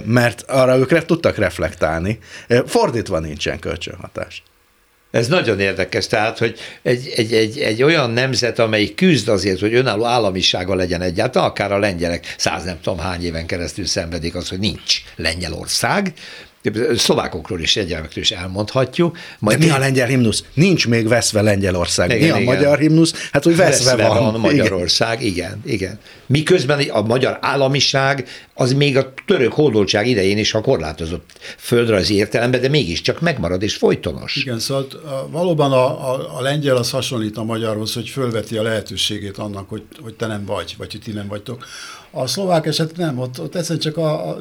mert arra ők tudtak reflektálni. Fordítva nincsen kölcsönhatás. Ez nagyon érdekes, tehát, hogy egy, egy, egy, egy olyan nemzet, amelyik küzd azért, hogy önálló államisága legyen egyáltalán, akár a lengyelek száz nem tudom hány éven keresztül szenvedik az, hogy nincs Lengyelország, szlovákokról is egyáltalán is elmondhatjuk. Majd De mi a lengyel himnusz? Nincs még veszve Lengyelország. Igen, mi a igen. magyar himnusz? Hát, hogy veszve, veszve van. van Magyarország, igen. igen, igen. Miközben a magyar államiság az még a török hódoltság idején is, ha korlátozott földrajzi értelemben, de mégiscsak megmarad és folytonos. Igen, szóval valóban a, a, a lengyel az hasonlít a magyarhoz, hogy fölveti a lehetőségét annak, hogy, hogy te nem vagy, vagy hogy ti nem vagytok. A szlovák eset nem, ott, ott egyszerűen csak a, a,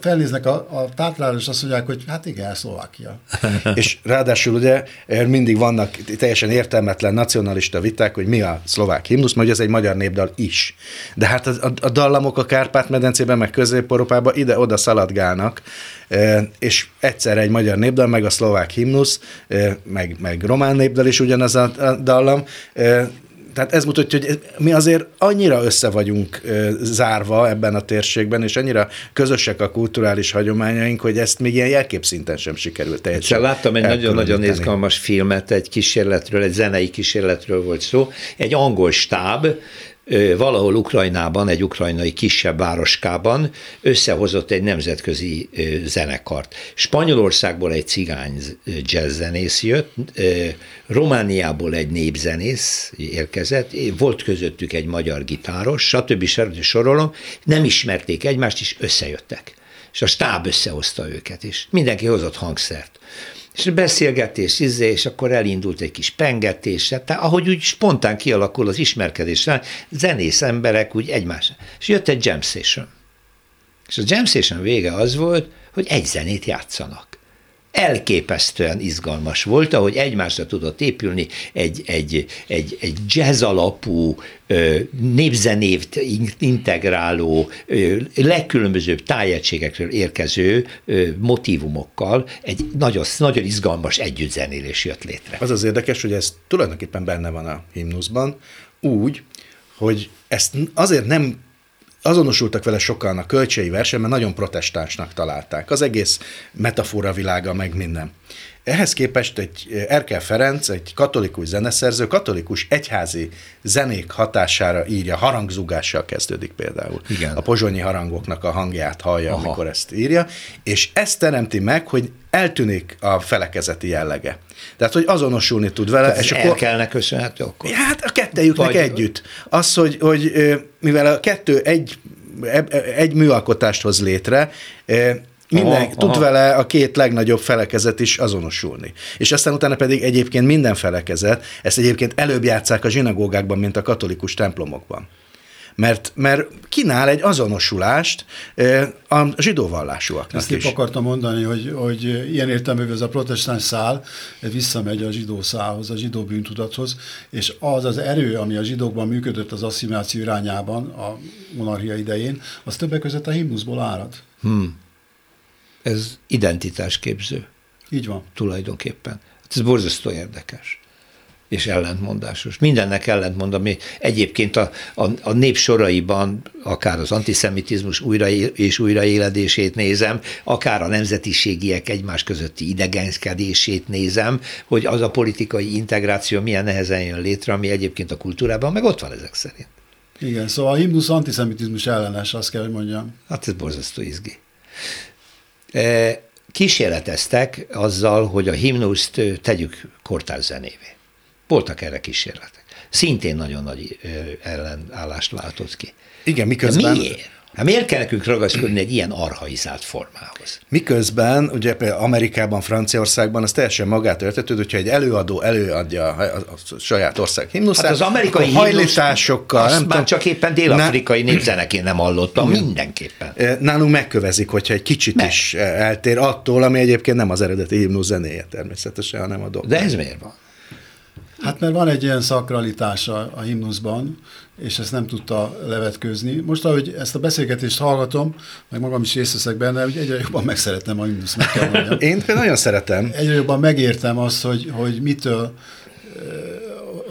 felnéznek a, a táplára, és azt mondják, hogy hát igen, Szlovákia. (laughs) és ráadásul ugye eh, mindig vannak teljesen értelmetlen nacionalista viták, hogy mi a szlovák himnusz, mert ez egy magyar népdal is. De hát a, a, a dallamok a Kárpát-medencében, meg Közép-Európában ide-oda szaladgálnak, eh, és egyszer egy magyar népdal, meg a szlovák himnusz, eh, meg, meg román népdal is ugyanaz a dallam, tehát ez mutatja, hogy mi azért annyira össze vagyunk zárva ebben a térségben, és annyira közösek a kulturális hagyományaink, hogy ezt még ilyen jelképszinten sem sikerült teljesen. Láttam egy nagyon-nagyon izgalmas filmet, egy kísérletről, egy zenei kísérletről volt szó. Egy angol stáb valahol Ukrajnában, egy ukrajnai kisebb városkában összehozott egy nemzetközi zenekart. Spanyolországból egy cigány jazzzenész jött, Romániából egy népzenész érkezett, volt közöttük egy magyar gitáros, stb. stb. sorolom, nem ismerték egymást, és összejöttek. És a stáb összehozta őket, és mindenki hozott hangszert és beszélgetés, izé, és akkor elindult egy kis pengetés, tehát ahogy úgy spontán kialakul az ismerkedés, zenész emberek úgy egymás. És jött egy jam session. És a jam session vége az volt, hogy egy zenét játszanak elképesztően izgalmas volt, ahogy egymásra tudott épülni egy, egy, egy, egy jazz alapú, népzenévt integráló, legkülönbözőbb tájegységekről érkező motivumokkal egy nagyon, nagyon izgalmas együttzenélés jött létre. Az az érdekes, hogy ez tulajdonképpen benne van a himnuszban, úgy, hogy ezt azért nem azonosultak vele sokan a kölcsei versen, mert nagyon protestánsnak találták. Az egész metafora világa, meg minden. Ehhez képest egy Erkel Ferenc, egy katolikus zeneszerző, katolikus egyházi zenék hatására írja, harangzúgással kezdődik például. Igen. A pozsonyi harangoknak a hangját hallja, Aha. amikor ezt írja, és ezt teremti meg, hogy eltűnik a felekezeti jellege. Tehát, hogy azonosulni tud vele. Tehát és akkor, kellene köszönhető akkor? Hát a kettejüknek Vagy... együtt. Az, hogy, hogy mivel a kettő egy, egy műalkotást hoz létre, minden, aha, tud aha. vele a két legnagyobb felekezet is azonosulni. És aztán utána pedig egyébként minden felekezet, ezt egyébként előbb játszák a zsinagógákban, mint a katolikus templomokban. Mert, mert kínál egy azonosulást a zsidó vallásúaknak Ezt is. épp akartam mondani, hogy, hogy ilyen értelmű ez a protestáns szál visszamegy a zsidó szálhoz, a zsidó bűntudathoz, és az az erő, ami a zsidókban működött az asszimiláció irányában a monarchia idején, az többek között a himnuszból árad. Hmm ez identitásképző. Így van. Tulajdonképpen. Ez borzasztó érdekes és ellentmondásos. Mindennek ellentmond, ami egyébként a, a, a nép soraiban, akár az antiszemitizmus újra és újraéledését nézem, akár a nemzetiségiek egymás közötti idegenkedését nézem, hogy az a politikai integráció milyen nehezen jön létre, ami egyébként a kultúrában meg ott van ezek szerint. Igen, szóval a himnusz antiszemitizmus ellenes, azt kell, hogy mondjam. Hát ez borzasztó izgi. E, kísérleteztek azzal, hogy a himnuszt tegyük kortárs zenévé. Voltak erre kísérletek. Szintén nagyon nagy ellenállást látott ki. Igen, miközben... De miért? Hát miért kell nekünk ragaszkodni egy ilyen arhaizált formához? Miközben, ugye például Amerikában, Franciaországban az teljesen magát értetődő, hogyha egy előadó előadja a, a saját ország himnuszát, hát az amerikai hajlításokkal, nem már tudom, csak éppen dél-afrikai ne, népzeneként nem hallottam, mindenképpen. Nálunk megkövezik, hogyha egy kicsit Meg. is eltér attól, ami egyébként nem az eredeti himnusz zenéje természetesen, hanem a dolog. De ez miért van? Hát mert van egy ilyen szakralitás a, himnuszban, és ezt nem tudta levetkőzni. Most, ahogy ezt a beszélgetést hallgatom, meg magam is részt veszek benne, hogy egyre jobban megszerettem a himnuszt, meg kell mondjam. (laughs) Én nagyon szeretem. Egyre jobban megértem azt, hogy, hogy mitől,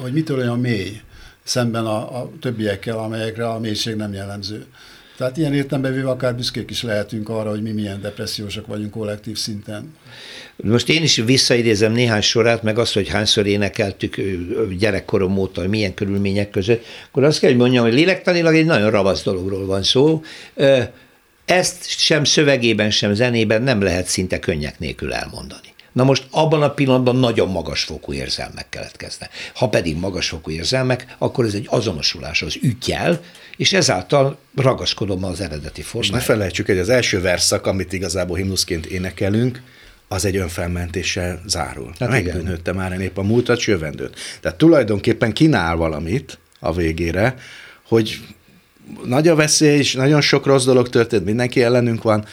hogy mitől olyan mély szemben a, a többiekkel, amelyekre a mélység nem jellemző. Tehát ilyen értelemben véve akár büszkék is lehetünk arra, hogy mi milyen depressziósak vagyunk kollektív szinten. Most én is visszaidézem néhány sorát, meg azt, hogy hányszor énekeltük gyerekkorom óta, milyen körülmények között, akkor azt kell, hogy mondjam, hogy lélektanilag egy nagyon ravasz dologról van szó. Ezt sem szövegében, sem zenében nem lehet szinte könnyek nélkül elmondani. Na most abban a pillanatban nagyon magasfokú érzelmek keletkeznek. Ha pedig magasfokú érzelmek, akkor ez egy azonosulás az ügyjel, és ezáltal ragaszkodom az eredeti formára. És ne felejtsük, hogy az első verszak, amit igazából himnuszként énekelünk, az egy önfelmentéssel zárul. Hát Megbűnődte már nép a múltat, jövendőt. Tehát tulajdonképpen kínál valamit a végére, hogy nagy a veszély, és nagyon sok rossz dolog történt, mindenki ellenünk van,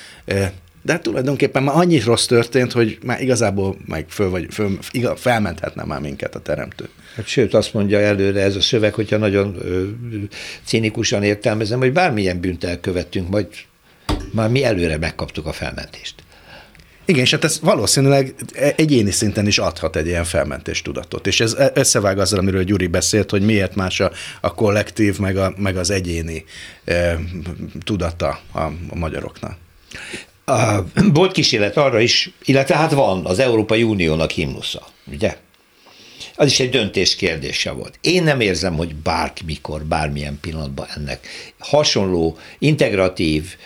de tulajdonképpen már annyi rossz történt, hogy már igazából meg föl vagy, föl, igaz, felmenthetne már minket a teremtő. Hát sőt, azt mondja előre ez a szöveg, hogyha nagyon ö, cinikusan értelmezem, hogy bármilyen bűnt elkövettünk, majd már mi előre megkaptuk a felmentést. Igen, és hát ez valószínűleg egyéni szinten is adhat egy ilyen felmentés tudatot. És ez összevág azzal, amiről Gyuri beszélt, hogy miért más a, a kollektív, meg, a, meg az egyéni e, tudata a, a magyaroknak. Volt kísérlet arra is, illetve hát van az Európai Uniónak himnusza, ugye? az is egy döntés kérdése volt. Én nem érzem, hogy bármikor, bármilyen pillanatban ennek hasonló, integratív,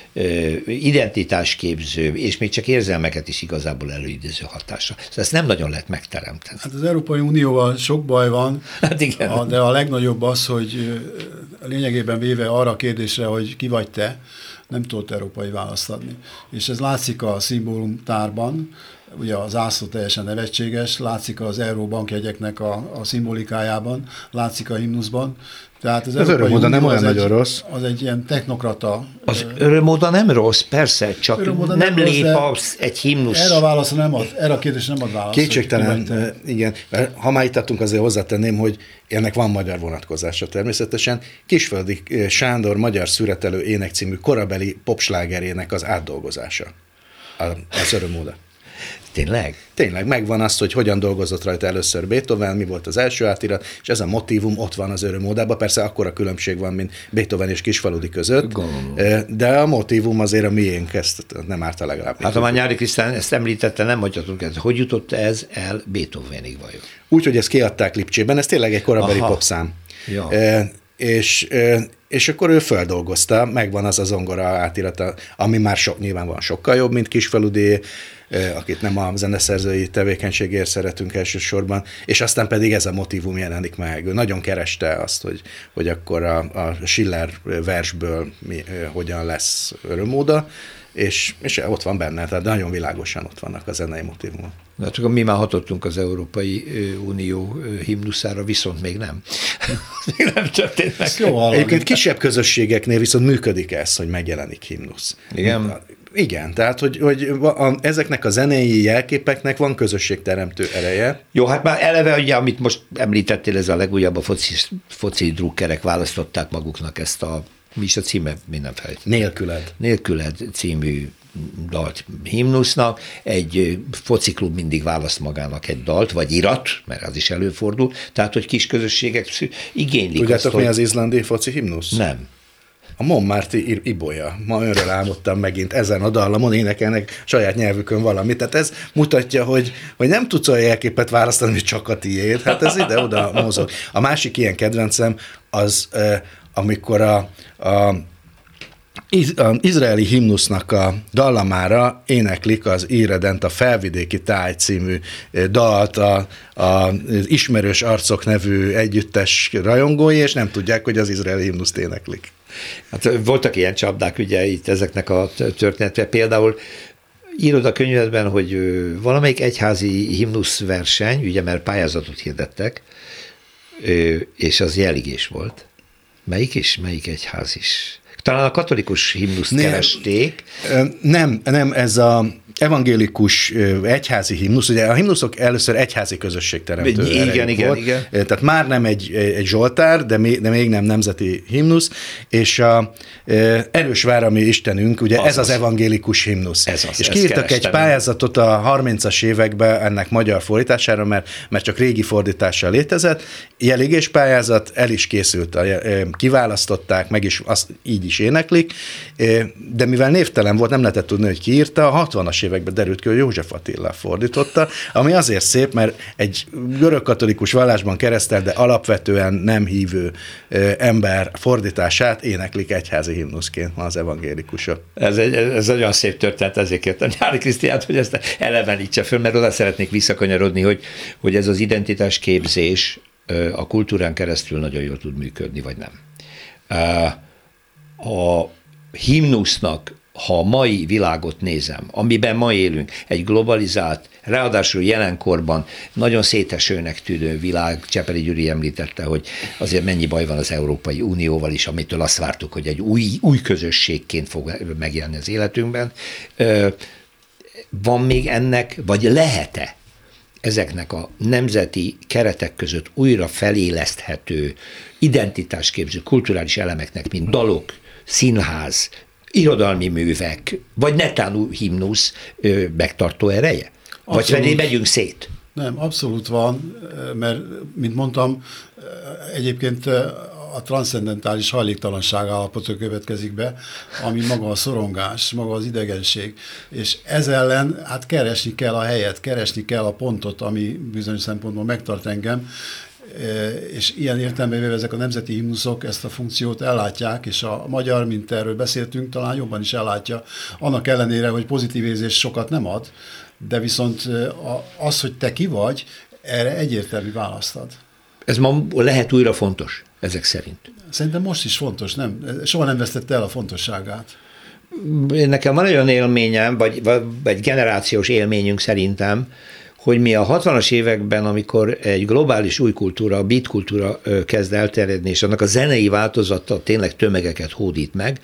identitásképző, és még csak érzelmeket is igazából előidéző hatása. Szóval ezt nem nagyon lehet megteremteni. Hát az Európai Unióval sok baj van, hát igen. de a legnagyobb az, hogy lényegében véve arra a kérdésre, hogy ki vagy te, nem tudott európai választ adni. És ez látszik a szimbólumtárban, ugye az ászló teljesen nevetséges, látszik az Euróbank jegyeknek a, a szimbolikájában, látszik a himnuszban, tehát az, az örömóda nem olyan nagyon egy, rossz. Az egy ilyen technokrata. Az örömóda nem rossz, persze, csak nem, nem lép rossz, egy himnusz. Erre a válasz nem ad, erre a kérdés nem ad választ. Kétségtelen, igen. Ha már itt adtunk, azért hozzátenném, hogy ennek van magyar vonatkozása természetesen. Kisföldi Sándor magyar szüretelő ének című korabeli popslágerének az átdolgozása. Az örömóda. Tényleg? Tényleg, megvan azt, hogy hogyan dolgozott rajta először Beethoven, mi volt az első átirat, és ez a motivum ott van az örömódában. Persze akkora különbség van, mint Beethoven és Kisfaludi között, Gondolom. de a motivum azért a miénk, ezt nem árta legalább. Hát már Nyári Krisztán ezt említette, nem hagyhatunk ezt. Hogy jutott ez el Beethovenig vajon? Úgy, hogy ezt kiadták Lipcsében, ez tényleg egy korabeli popszám. Ja. E, és, és akkor ő feldolgozta, megvan az a zongora átirata, ami már sok, nyilván van sokkal jobb, mint Kisfaludi, akit nem a zeneszerzői tevékenységért szeretünk elsősorban, és aztán pedig ez a motivum jelenik meg. Ő nagyon kereste azt, hogy, hogy akkor a, a Schiller versből mi, hogyan lesz örömóda, és, és ott van benne, tehát nagyon világosan ott vannak a zenei motivumok. Hát akkor mi már hatottunk az Európai Unió himnuszára, viszont még nem. (laughs) még nem történt meg. Jó, Egyébként kisebb közösségeknél viszont működik ez, hogy megjelenik himnusz. Igen. Igen, tehát hogy, hogy a, ezeknek a zenei jelképeknek van közösségteremtő ereje. Jó, hát már eleve, ugye, amit most említettél, ez a legújabb a foci, foci drukkerek választották maguknak ezt a mi is a címe, minden felejt. Nélküled. Nélküled című dalt himnusznak, egy fociklub mindig választ magának egy dalt, vagy irat, mert az is előfordul, tehát, hogy kis közösségek igénylik Tudjátok, azt, mi az izlandi foci himnusz? Nem. A Montmartre Ibolya. Ma önről álmodtam megint ezen a dallamon, énekelnek saját nyelvükön valamit. Tehát ez mutatja, hogy, hogy nem tudsz olyan jelképet választani, hogy csak a tiéd. Hát ez ide-oda mozog. A másik ilyen kedvencem az, amikor a, a izraeli himnusznak a dallamára éneklik az Éredent a Felvidéki Táj című dalt a, a, Ismerős Arcok nevű együttes rajongói, és nem tudják, hogy az izraeli himnuszt éneklik. Hát voltak ilyen csapdák ugye itt ezeknek a történetre. Például írod a könyvedben, hogy valamelyik egyházi himnusz verseny, ugye mert pályázatot hirdettek, és az jeligés volt. Melyik is? Melyik egyház is? Talán a katolikus himnuszt nem, keresték. Nem, nem, ez a evangélikus egyházi himnusz, ugye a himnuszok először egyházi közösség teremtő Igen, igen, volt, igen. Tehát már nem egy, egy Zsoltár, de még, de még nem nemzeti himnusz, és a erős vár, ami Istenünk, ugye az ez az, az evangélikus himnusz. Ez az, és kiírtak egy pályázatot a 30-as években ennek magyar fordítására, mert, mert csak régi fordítással létezett. Jelégés pályázat, el is készült, kiválasztották, meg is azt így is éneklik, de mivel névtelen volt, nem lehetett tudni, hogy kiírta, a 60-as években derült ki, hogy József Attila fordította, ami azért szép, mert egy görögkatolikus vallásban keresztel, de alapvetően nem hívő ember fordítását éneklik egyházi himnuszként ma az evangélikusok. Ez egy, ez olyan szép történet, ezért kértem Nyári Krisztiát, hogy ezt elevenítse föl, mert oda szeretnék visszakanyarodni, hogy, hogy ez az identitás képzés a kultúrán keresztül nagyon jól tud működni, vagy nem. A himnusznak ha a mai világot nézem, amiben ma élünk, egy globalizált, ráadásul jelenkorban nagyon szétesőnek tűnő világ, Csepeli Gyuri említette, hogy azért mennyi baj van az Európai Unióval is, amitől azt vártuk, hogy egy új, új közösségként fog megjelenni az életünkben. Van még ennek, vagy lehet-e ezeknek a nemzeti keretek között újra feléleszthető identitásképző kulturális elemeknek, mint dalok, színház, irodalmi művek, vagy netán himnusz megtartó ereje? Abszolút. Vagy pedig megyünk szét? Nem, abszolút van, mert, mint mondtam, egyébként a transzcendentális hajléktalanság állapota következik be, ami maga a szorongás, maga az idegenség. És ez ellen hát keresni kell a helyet, keresni kell a pontot, ami bizonyos szempontból megtart engem, és ilyen értelemben ezek a nemzeti himnuszok ezt a funkciót ellátják, és a magyar, mint erről beszéltünk, talán jobban is ellátja, annak ellenére, hogy pozitív érzés sokat nem ad, de viszont az, hogy te ki vagy, erre egyértelmű választ ad. Ez ma lehet újra fontos, ezek szerint? Szerintem most is fontos, nem? Soha nem vesztette el a fontosságát. Nekem van olyan élményem, vagy, vagy egy generációs élményünk szerintem, hogy mi a 60-as években, amikor egy globális új kultúra, a beat kultúra kezd elterjedni, és annak a zenei változata tényleg tömegeket hódít meg,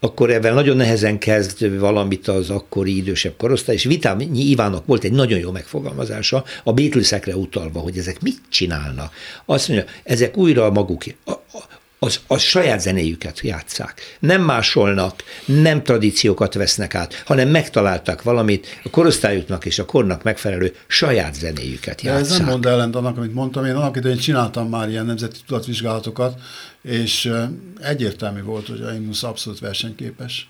akkor ebben nagyon nehezen kezd valamit az akkori idősebb korosztály, és Vitám Ivánnak volt egy nagyon jó megfogalmazása, a Beatlesekre utalva, hogy ezek mit csinálnak. Azt mondja, ezek újra maguk, az, az saját zenéjüket játszák. Nem másolnak, nem tradíciókat vesznek át, hanem megtaláltak valamit a korosztályuknak és a kornak megfelelő saját zenéjüket játszák. De ez nem mond ellent annak, amit mondtam. Én annak idején csináltam már ilyen nemzeti tudatvizsgálatokat, és egyértelmű volt, hogy a Immusz abszolút versenyképes.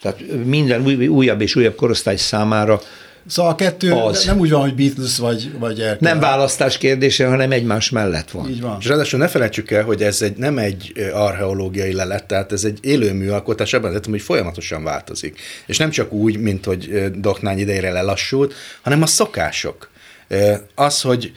Tehát minden új, újabb és újabb korosztály számára Szóval a kettő az. nem úgy van, hogy Beatles vagy, vagy Erkel. Nem választás kérdése, hanem egymás mellett van. Így van. És ráadásul ne felejtsük el, hogy ez egy, nem egy archeológiai lelet, tehát ez egy élő műalkotás, ebben az hogy folyamatosan változik. És nem csak úgy, mint hogy Doknány idejére lelassult, hanem a szokások. Az, hogy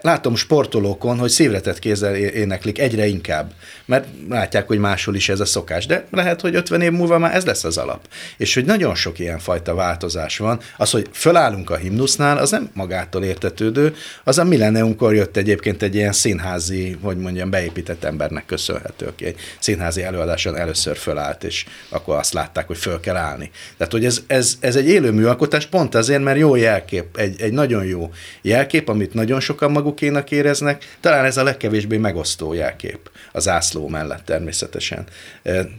látom sportolókon, hogy szívretett kézzel éneklik egyre inkább, mert látják, hogy máshol is ez a szokás, de lehet, hogy 50 év múlva már ez lesz az alap. És hogy nagyon sok ilyen fajta változás van, az, hogy fölállunk a himnusznál, az nem magától értetődő, az a milleniumkor jött egyébként egy ilyen színházi, hogy mondjam, beépített embernek köszönhető, aki egy színházi előadáson először fölállt, és akkor azt látták, hogy föl kell állni. Tehát, hogy ez, ez, ez egy élő műalkotás pont azért, mert jó jelkép, egy, egy nagyon jó jelkép, amit nagyon sokan magukénak éreznek, talán ez a legkevésbé megosztó jelkép az ászló mellett természetesen.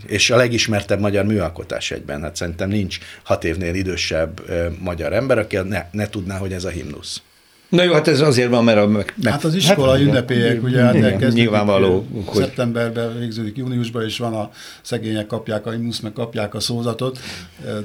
És a legismertebb magyar műalkotás egyben, hát szerintem nincs hat évnél idősebb magyar ember, aki ne, ne tudná, hogy ez a himnusz. Na jó, hát ez azért van, mert a... Meg, hát az iskola hát, ünnepélyek, ugye hát. Nyilvánvaló. Hogy... Szeptemberben végződik júniusban, és van a szegények kapják a imusz, meg kapják a szózatot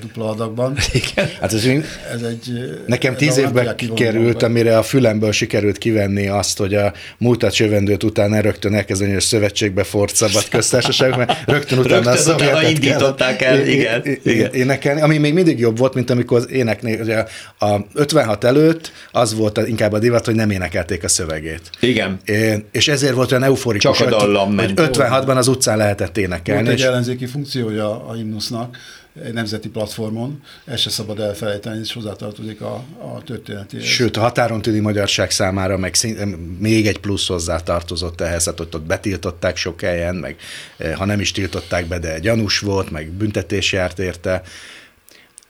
dupla adagban. Igen. Hát ez, ez egy... Nekem tíz évben került, amire a fülemből sikerült kivenni azt, hogy a múltat jövendőt után rögtön elkezdeni a szövetségbe fort szabad köztársaság, mert rögtön utána rögtön a szovjetet indították el, igen, igen. énekelni, ami még mindig jobb volt, mint amikor az éneknél, ugye a 56 előtt az volt a inkább a divat, hogy nem énekelték a szövegét. Igen. É, és ezért volt olyan euforikus, Csak a dallam hogy 56-ban az utcán lehetett énekelni. Volt egy ellenzéki funkciója a himnusznak, egy nemzeti platformon, ezt se szabad elfelejteni, és hozzátartozik a, a történeti. Sőt, a határon tűni magyarság számára meg szín, még egy plusz hozzátartozott ehhez, hát ott, ott betiltották sok helyen, meg eh, ha nem is tiltották be, de gyanús volt, meg büntetés járt érte.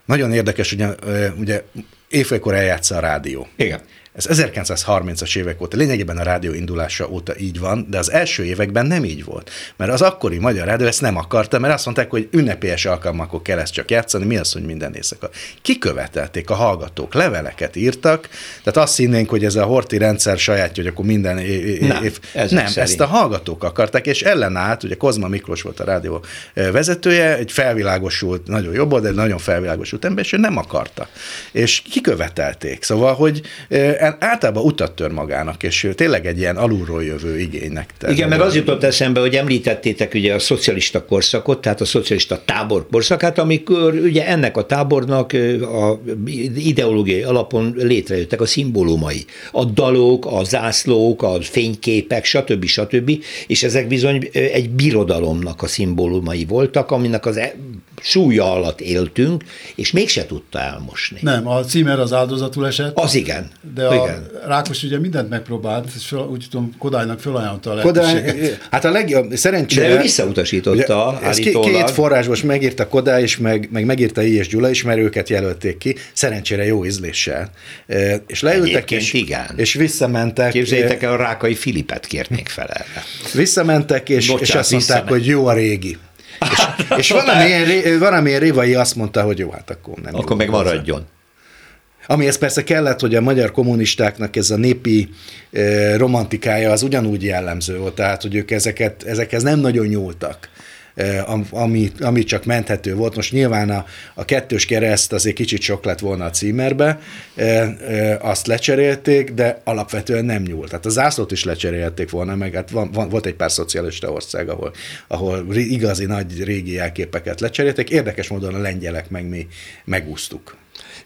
Nagyon érdekes, ugye, eh, ugye évfélkor eljátsza a rádió. Igen. Ez 1930-as évek óta, lényegében a rádió indulása óta így van, de az első években nem így volt. Mert az akkori magyar rádió ezt nem akarta, mert azt mondták, hogy ünnepélyes alkalmakor kell ezt csak játszani, mi az, hogy minden éjszaka. Kikövetelték a hallgatók, leveleket írtak, tehát azt hinnénk, hogy ez a horti rendszer sajátja, hogy akkor minden év... Nem, ez nem ezt a hallgatók akarták, és ellenállt, ugye Kozma Miklós volt a rádió vezetője, egy felvilágosult, nagyon jobb, de nagyon felvilágosult ember, és ő nem akarta. És kikövetelték. Szóval, hogy általában utat tör magának, és tényleg egy ilyen alulról jövő igénynek. Terül. Igen, meg az jutott eszembe, hogy említettétek ugye a szocialista korszakot, tehát a szocialista tábor korszakát, amikor ugye ennek a tábornak a ideológiai alapon létrejöttek a szimbólumai. A dalok, a zászlók, a fényképek, stb. stb. És ezek bizony egy birodalomnak a szimbólumai voltak, aminek az e- súlya alatt éltünk, és mégse tudta elmosni. Nem, a címer az áldozatul esett. Az igen. De a igen. Rákos ugye mindent megpróbált, és fel, úgy tudom, Kodálynak felajánlotta a. Kodály, hát a legjobb, szerencsére... De ő visszautasította ugye, ez Két forrás most megírta Kodály, és meg, meg megírta I. és Gyula is, mert őket jelölték ki, szerencsére jó ízléssel. És leültek, és, igen. és visszamentek. Képzeljétek el, a Rákai Filipet kérnék fel erre. Visszamentek, és, Bocsánat, és azt mondták, hogy jó a régi. És, és valamilyen, (laughs) valamilyen Révai azt mondta, hogy jó, hát akkor nem Akkor meg maradjon. Amihez persze kellett, hogy a magyar kommunistáknak ez a népi eh, romantikája az ugyanúgy jellemző volt, tehát hogy ők ezeket, ezekhez nem nagyon nyúltak ami, ami csak menthető volt. Most nyilván a, a kettős kereszt azért kicsit sok lett volna a címerbe, azt lecserélték, de alapvetően nem nyúlt. Tehát a zászlót is lecserélték volna, meg hát van, van, volt egy pár szocialista ország, ahol, ahol igazi nagy régi jelképeket lecserélték. Érdekes módon a lengyelek meg mi megúsztuk.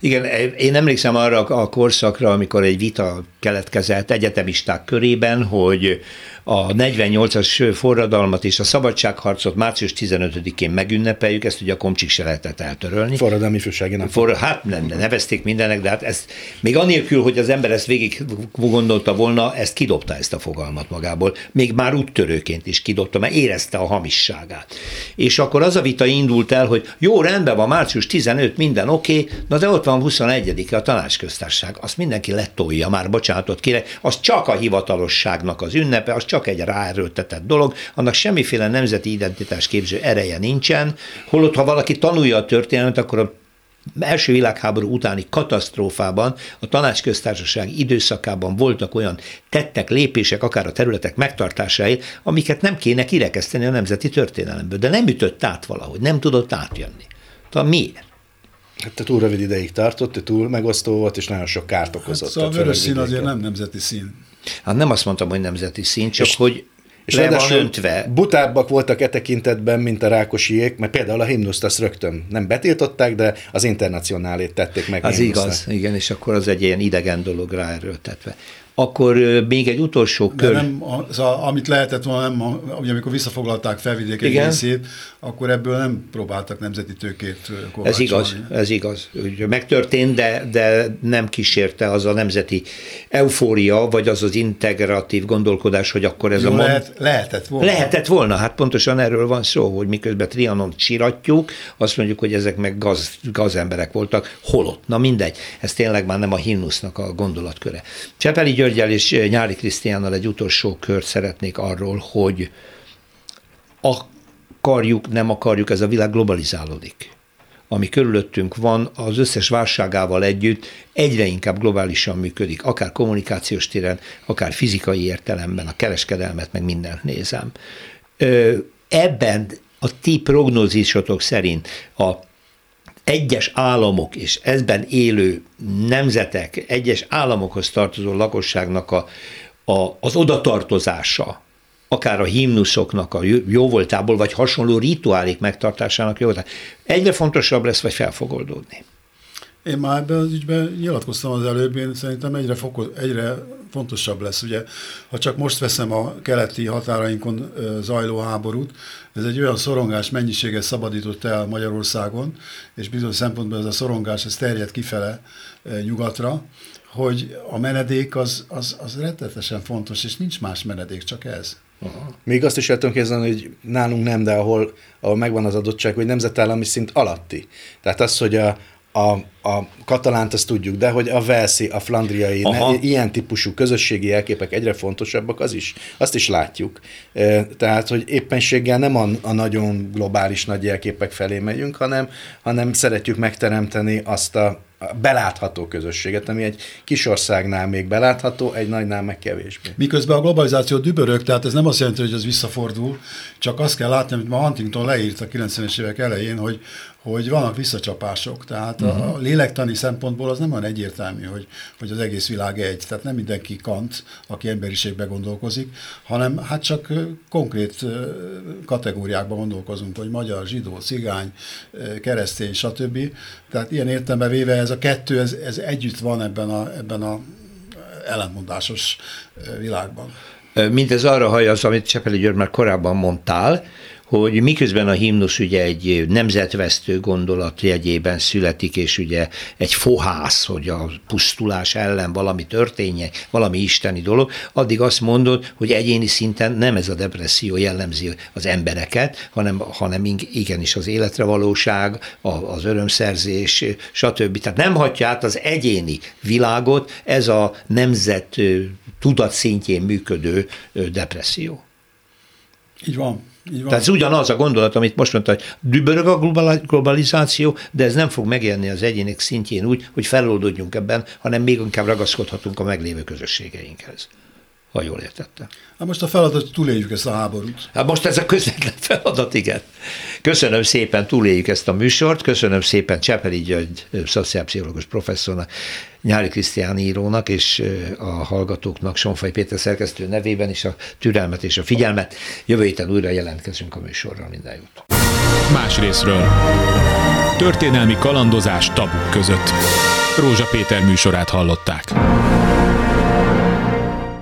Igen, én emlékszem arra a korszakra, amikor egy vita keletkezett egyetemisták körében, hogy a 48-as forradalmat és a szabadságharcot március 15-én megünnepeljük, ezt ugye a komcsik se lehetett eltörölni. Forradalmi fősági nap. For, hát nem, nevezték mindenek, de hát ezt még anélkül, hogy az ember ezt végig gondolta volna, ezt kidobta ezt a fogalmat magából. Még már úttörőként is kidobta, mert érezte a hamisságát. És akkor az a vita indult el, hogy jó, rendben van, március 15, minden oké, okay, na de ott van 21-e a tanácsköztársaság. Azt mindenki letolja már, bocsánatot kérek, az csak a hivatalosságnak az ünnepe, az csak csak egy ráerőltetett dolog, annak semmiféle nemzeti identitás képző ereje nincsen, holott ha valaki tanulja a történelmet, akkor a első világháború utáni katasztrófában, a tanácsköztársaság időszakában voltak olyan tettek, lépések, akár a területek megtartásáért, amiket nem kéne kirekeszteni a nemzeti történelemből, de nem ütött át valahogy, nem tudott átjönni. Tehát miért? Hát te túl rövid ideig tartott, te túl megosztó volt, és nagyon sok kárt okozott. Hát szóval a vörös szín azért nem nemzeti szín. Hát nem azt mondtam, hogy nemzeti szín, csak és, hogy és le van öntve. butábbak voltak e tekintetben, mint a rákosiék, mert például a himnuszt azt rögtön nem betiltották, de az internacionálét tették meg. Az igaz, igen, és akkor az egy ilyen idegen dolog ráerőltetve. Akkor még egy utolsó kör. De nem, az, a, amit lehetett volna, nem, ugye amikor visszafoglalták felvidék egy részét, akkor ebből nem próbáltak nemzeti tőkét kovácsolni. Ez igaz, ez igaz. Ugye megtörtént, de, de nem kísérte az a nemzeti eufória, vagy az az integratív gondolkodás, hogy akkor ez Jó, a... Lehet, lehetett volna. Lehetett volna, hát pontosan erről van szó, hogy miközben Trianon csiratjuk, azt mondjuk, hogy ezek meg gaz, gazemberek voltak, holott. Na mindegy, ez tényleg már nem a himnusznak a gondolatköre. Csepeli Györgyel és Nyári Krisztiánnal egy utolsó kört szeretnék arról, hogy akarjuk, nem akarjuk, ez a világ globalizálódik ami körülöttünk van, az összes válságával együtt egyre inkább globálisan működik, akár kommunikációs téren, akár fizikai értelemben, a kereskedelmet, meg mindent nézem. Ebben a ti prognózisotok szerint a egyes államok és ezben élő nemzetek, egyes államokhoz tartozó lakosságnak a, a, az odatartozása, akár a himnuszoknak a jóvoltából, vagy hasonló rituálék megtartásának jóvoltából, egyre fontosabb lesz, vagy fel. Én már ebben az ügyben nyilatkoztam az előbb, én szerintem egyre, foko, egyre fontosabb lesz. Ugye, ha csak most veszem a keleti határainkon zajló háborút, ez egy olyan szorongás mennyiséget szabadított el Magyarországon, és bizonyos szempontból ez a szorongás ez terjed kifele nyugatra, hogy a menedék az, az, az rettetesen fontos, és nincs más menedék, csak ez. Aha. Még azt is el tudom képzelni, hogy nálunk nem, de ahol, ahol megvan az adottság, hogy nemzetállami szint alatti. Tehát az, hogy a, a, a katalánt azt tudjuk, de hogy a velszi, a flandriai, ne, ilyen típusú közösségi jelképek egyre fontosabbak, az is, azt is látjuk. Tehát, hogy éppenséggel nem a, a nagyon globális nagy jelképek felé megyünk, hanem, hanem szeretjük megteremteni azt a, belátható közösséget, ami egy kis országnál még belátható, egy nagynál meg kevésbé. Miközben a globalizáció dübörög, tehát ez nem azt jelenti, hogy ez visszafordul, csak azt kell látni, amit ma Huntington leírt a 90-es évek elején, hogy, hogy vannak visszacsapások. Tehát uh-huh. a lélektani szempontból az nem olyan egyértelmű, hogy, hogy az egész világ egy. Tehát nem mindenki Kant, aki emberiségbe gondolkozik, hanem hát csak konkrét kategóriákban gondolkozunk, hogy magyar, zsidó, cigány, keresztény, stb. Tehát ilyen értelemben véve ez a kettő, ez, ez együtt van ebben a, ebben a ellentmondásos világban. Mindez arra hajaz, amit Csepeli György már korábban mondtál, hogy miközben a himnusz ugye egy nemzetvesztő gondolat jegyében születik, és ugye egy fohász, hogy a pusztulás ellen valami történje, valami isteni dolog, addig azt mondod, hogy egyéni szinten nem ez a depresszió jellemzi az embereket, hanem, hanem igenis az életre valóság, az örömszerzés, stb. Tehát nem hagyja át az egyéni világot ez a nemzet tudat szintjén működő depresszió. Van. Tehát ez ugyanaz a gondolat, amit most mondta, hogy dübörög a globalizáció, de ez nem fog megjelenni az egyének szintjén úgy, hogy feloldódjunk ebben, hanem még inkább ragaszkodhatunk a meglévő közösségeinkhez ha jól értettem. Hát most a feladat, hogy túléljük ezt a háborút. Hát most ez a közvetlen feladat, igen. Köszönöm szépen, túléljük ezt a műsort, köszönöm szépen Csepeli György, szociálpszichológus professzornak, Nyári Krisztián írónak és a hallgatóknak Sonfaj Péter szerkesztő nevében is a türelmet és a figyelmet. Jövő héten újra jelentkezünk a műsorral. Minden jót. Más részről. Történelmi kalandozás tabuk között. Rózsa Péter műsorát hallották.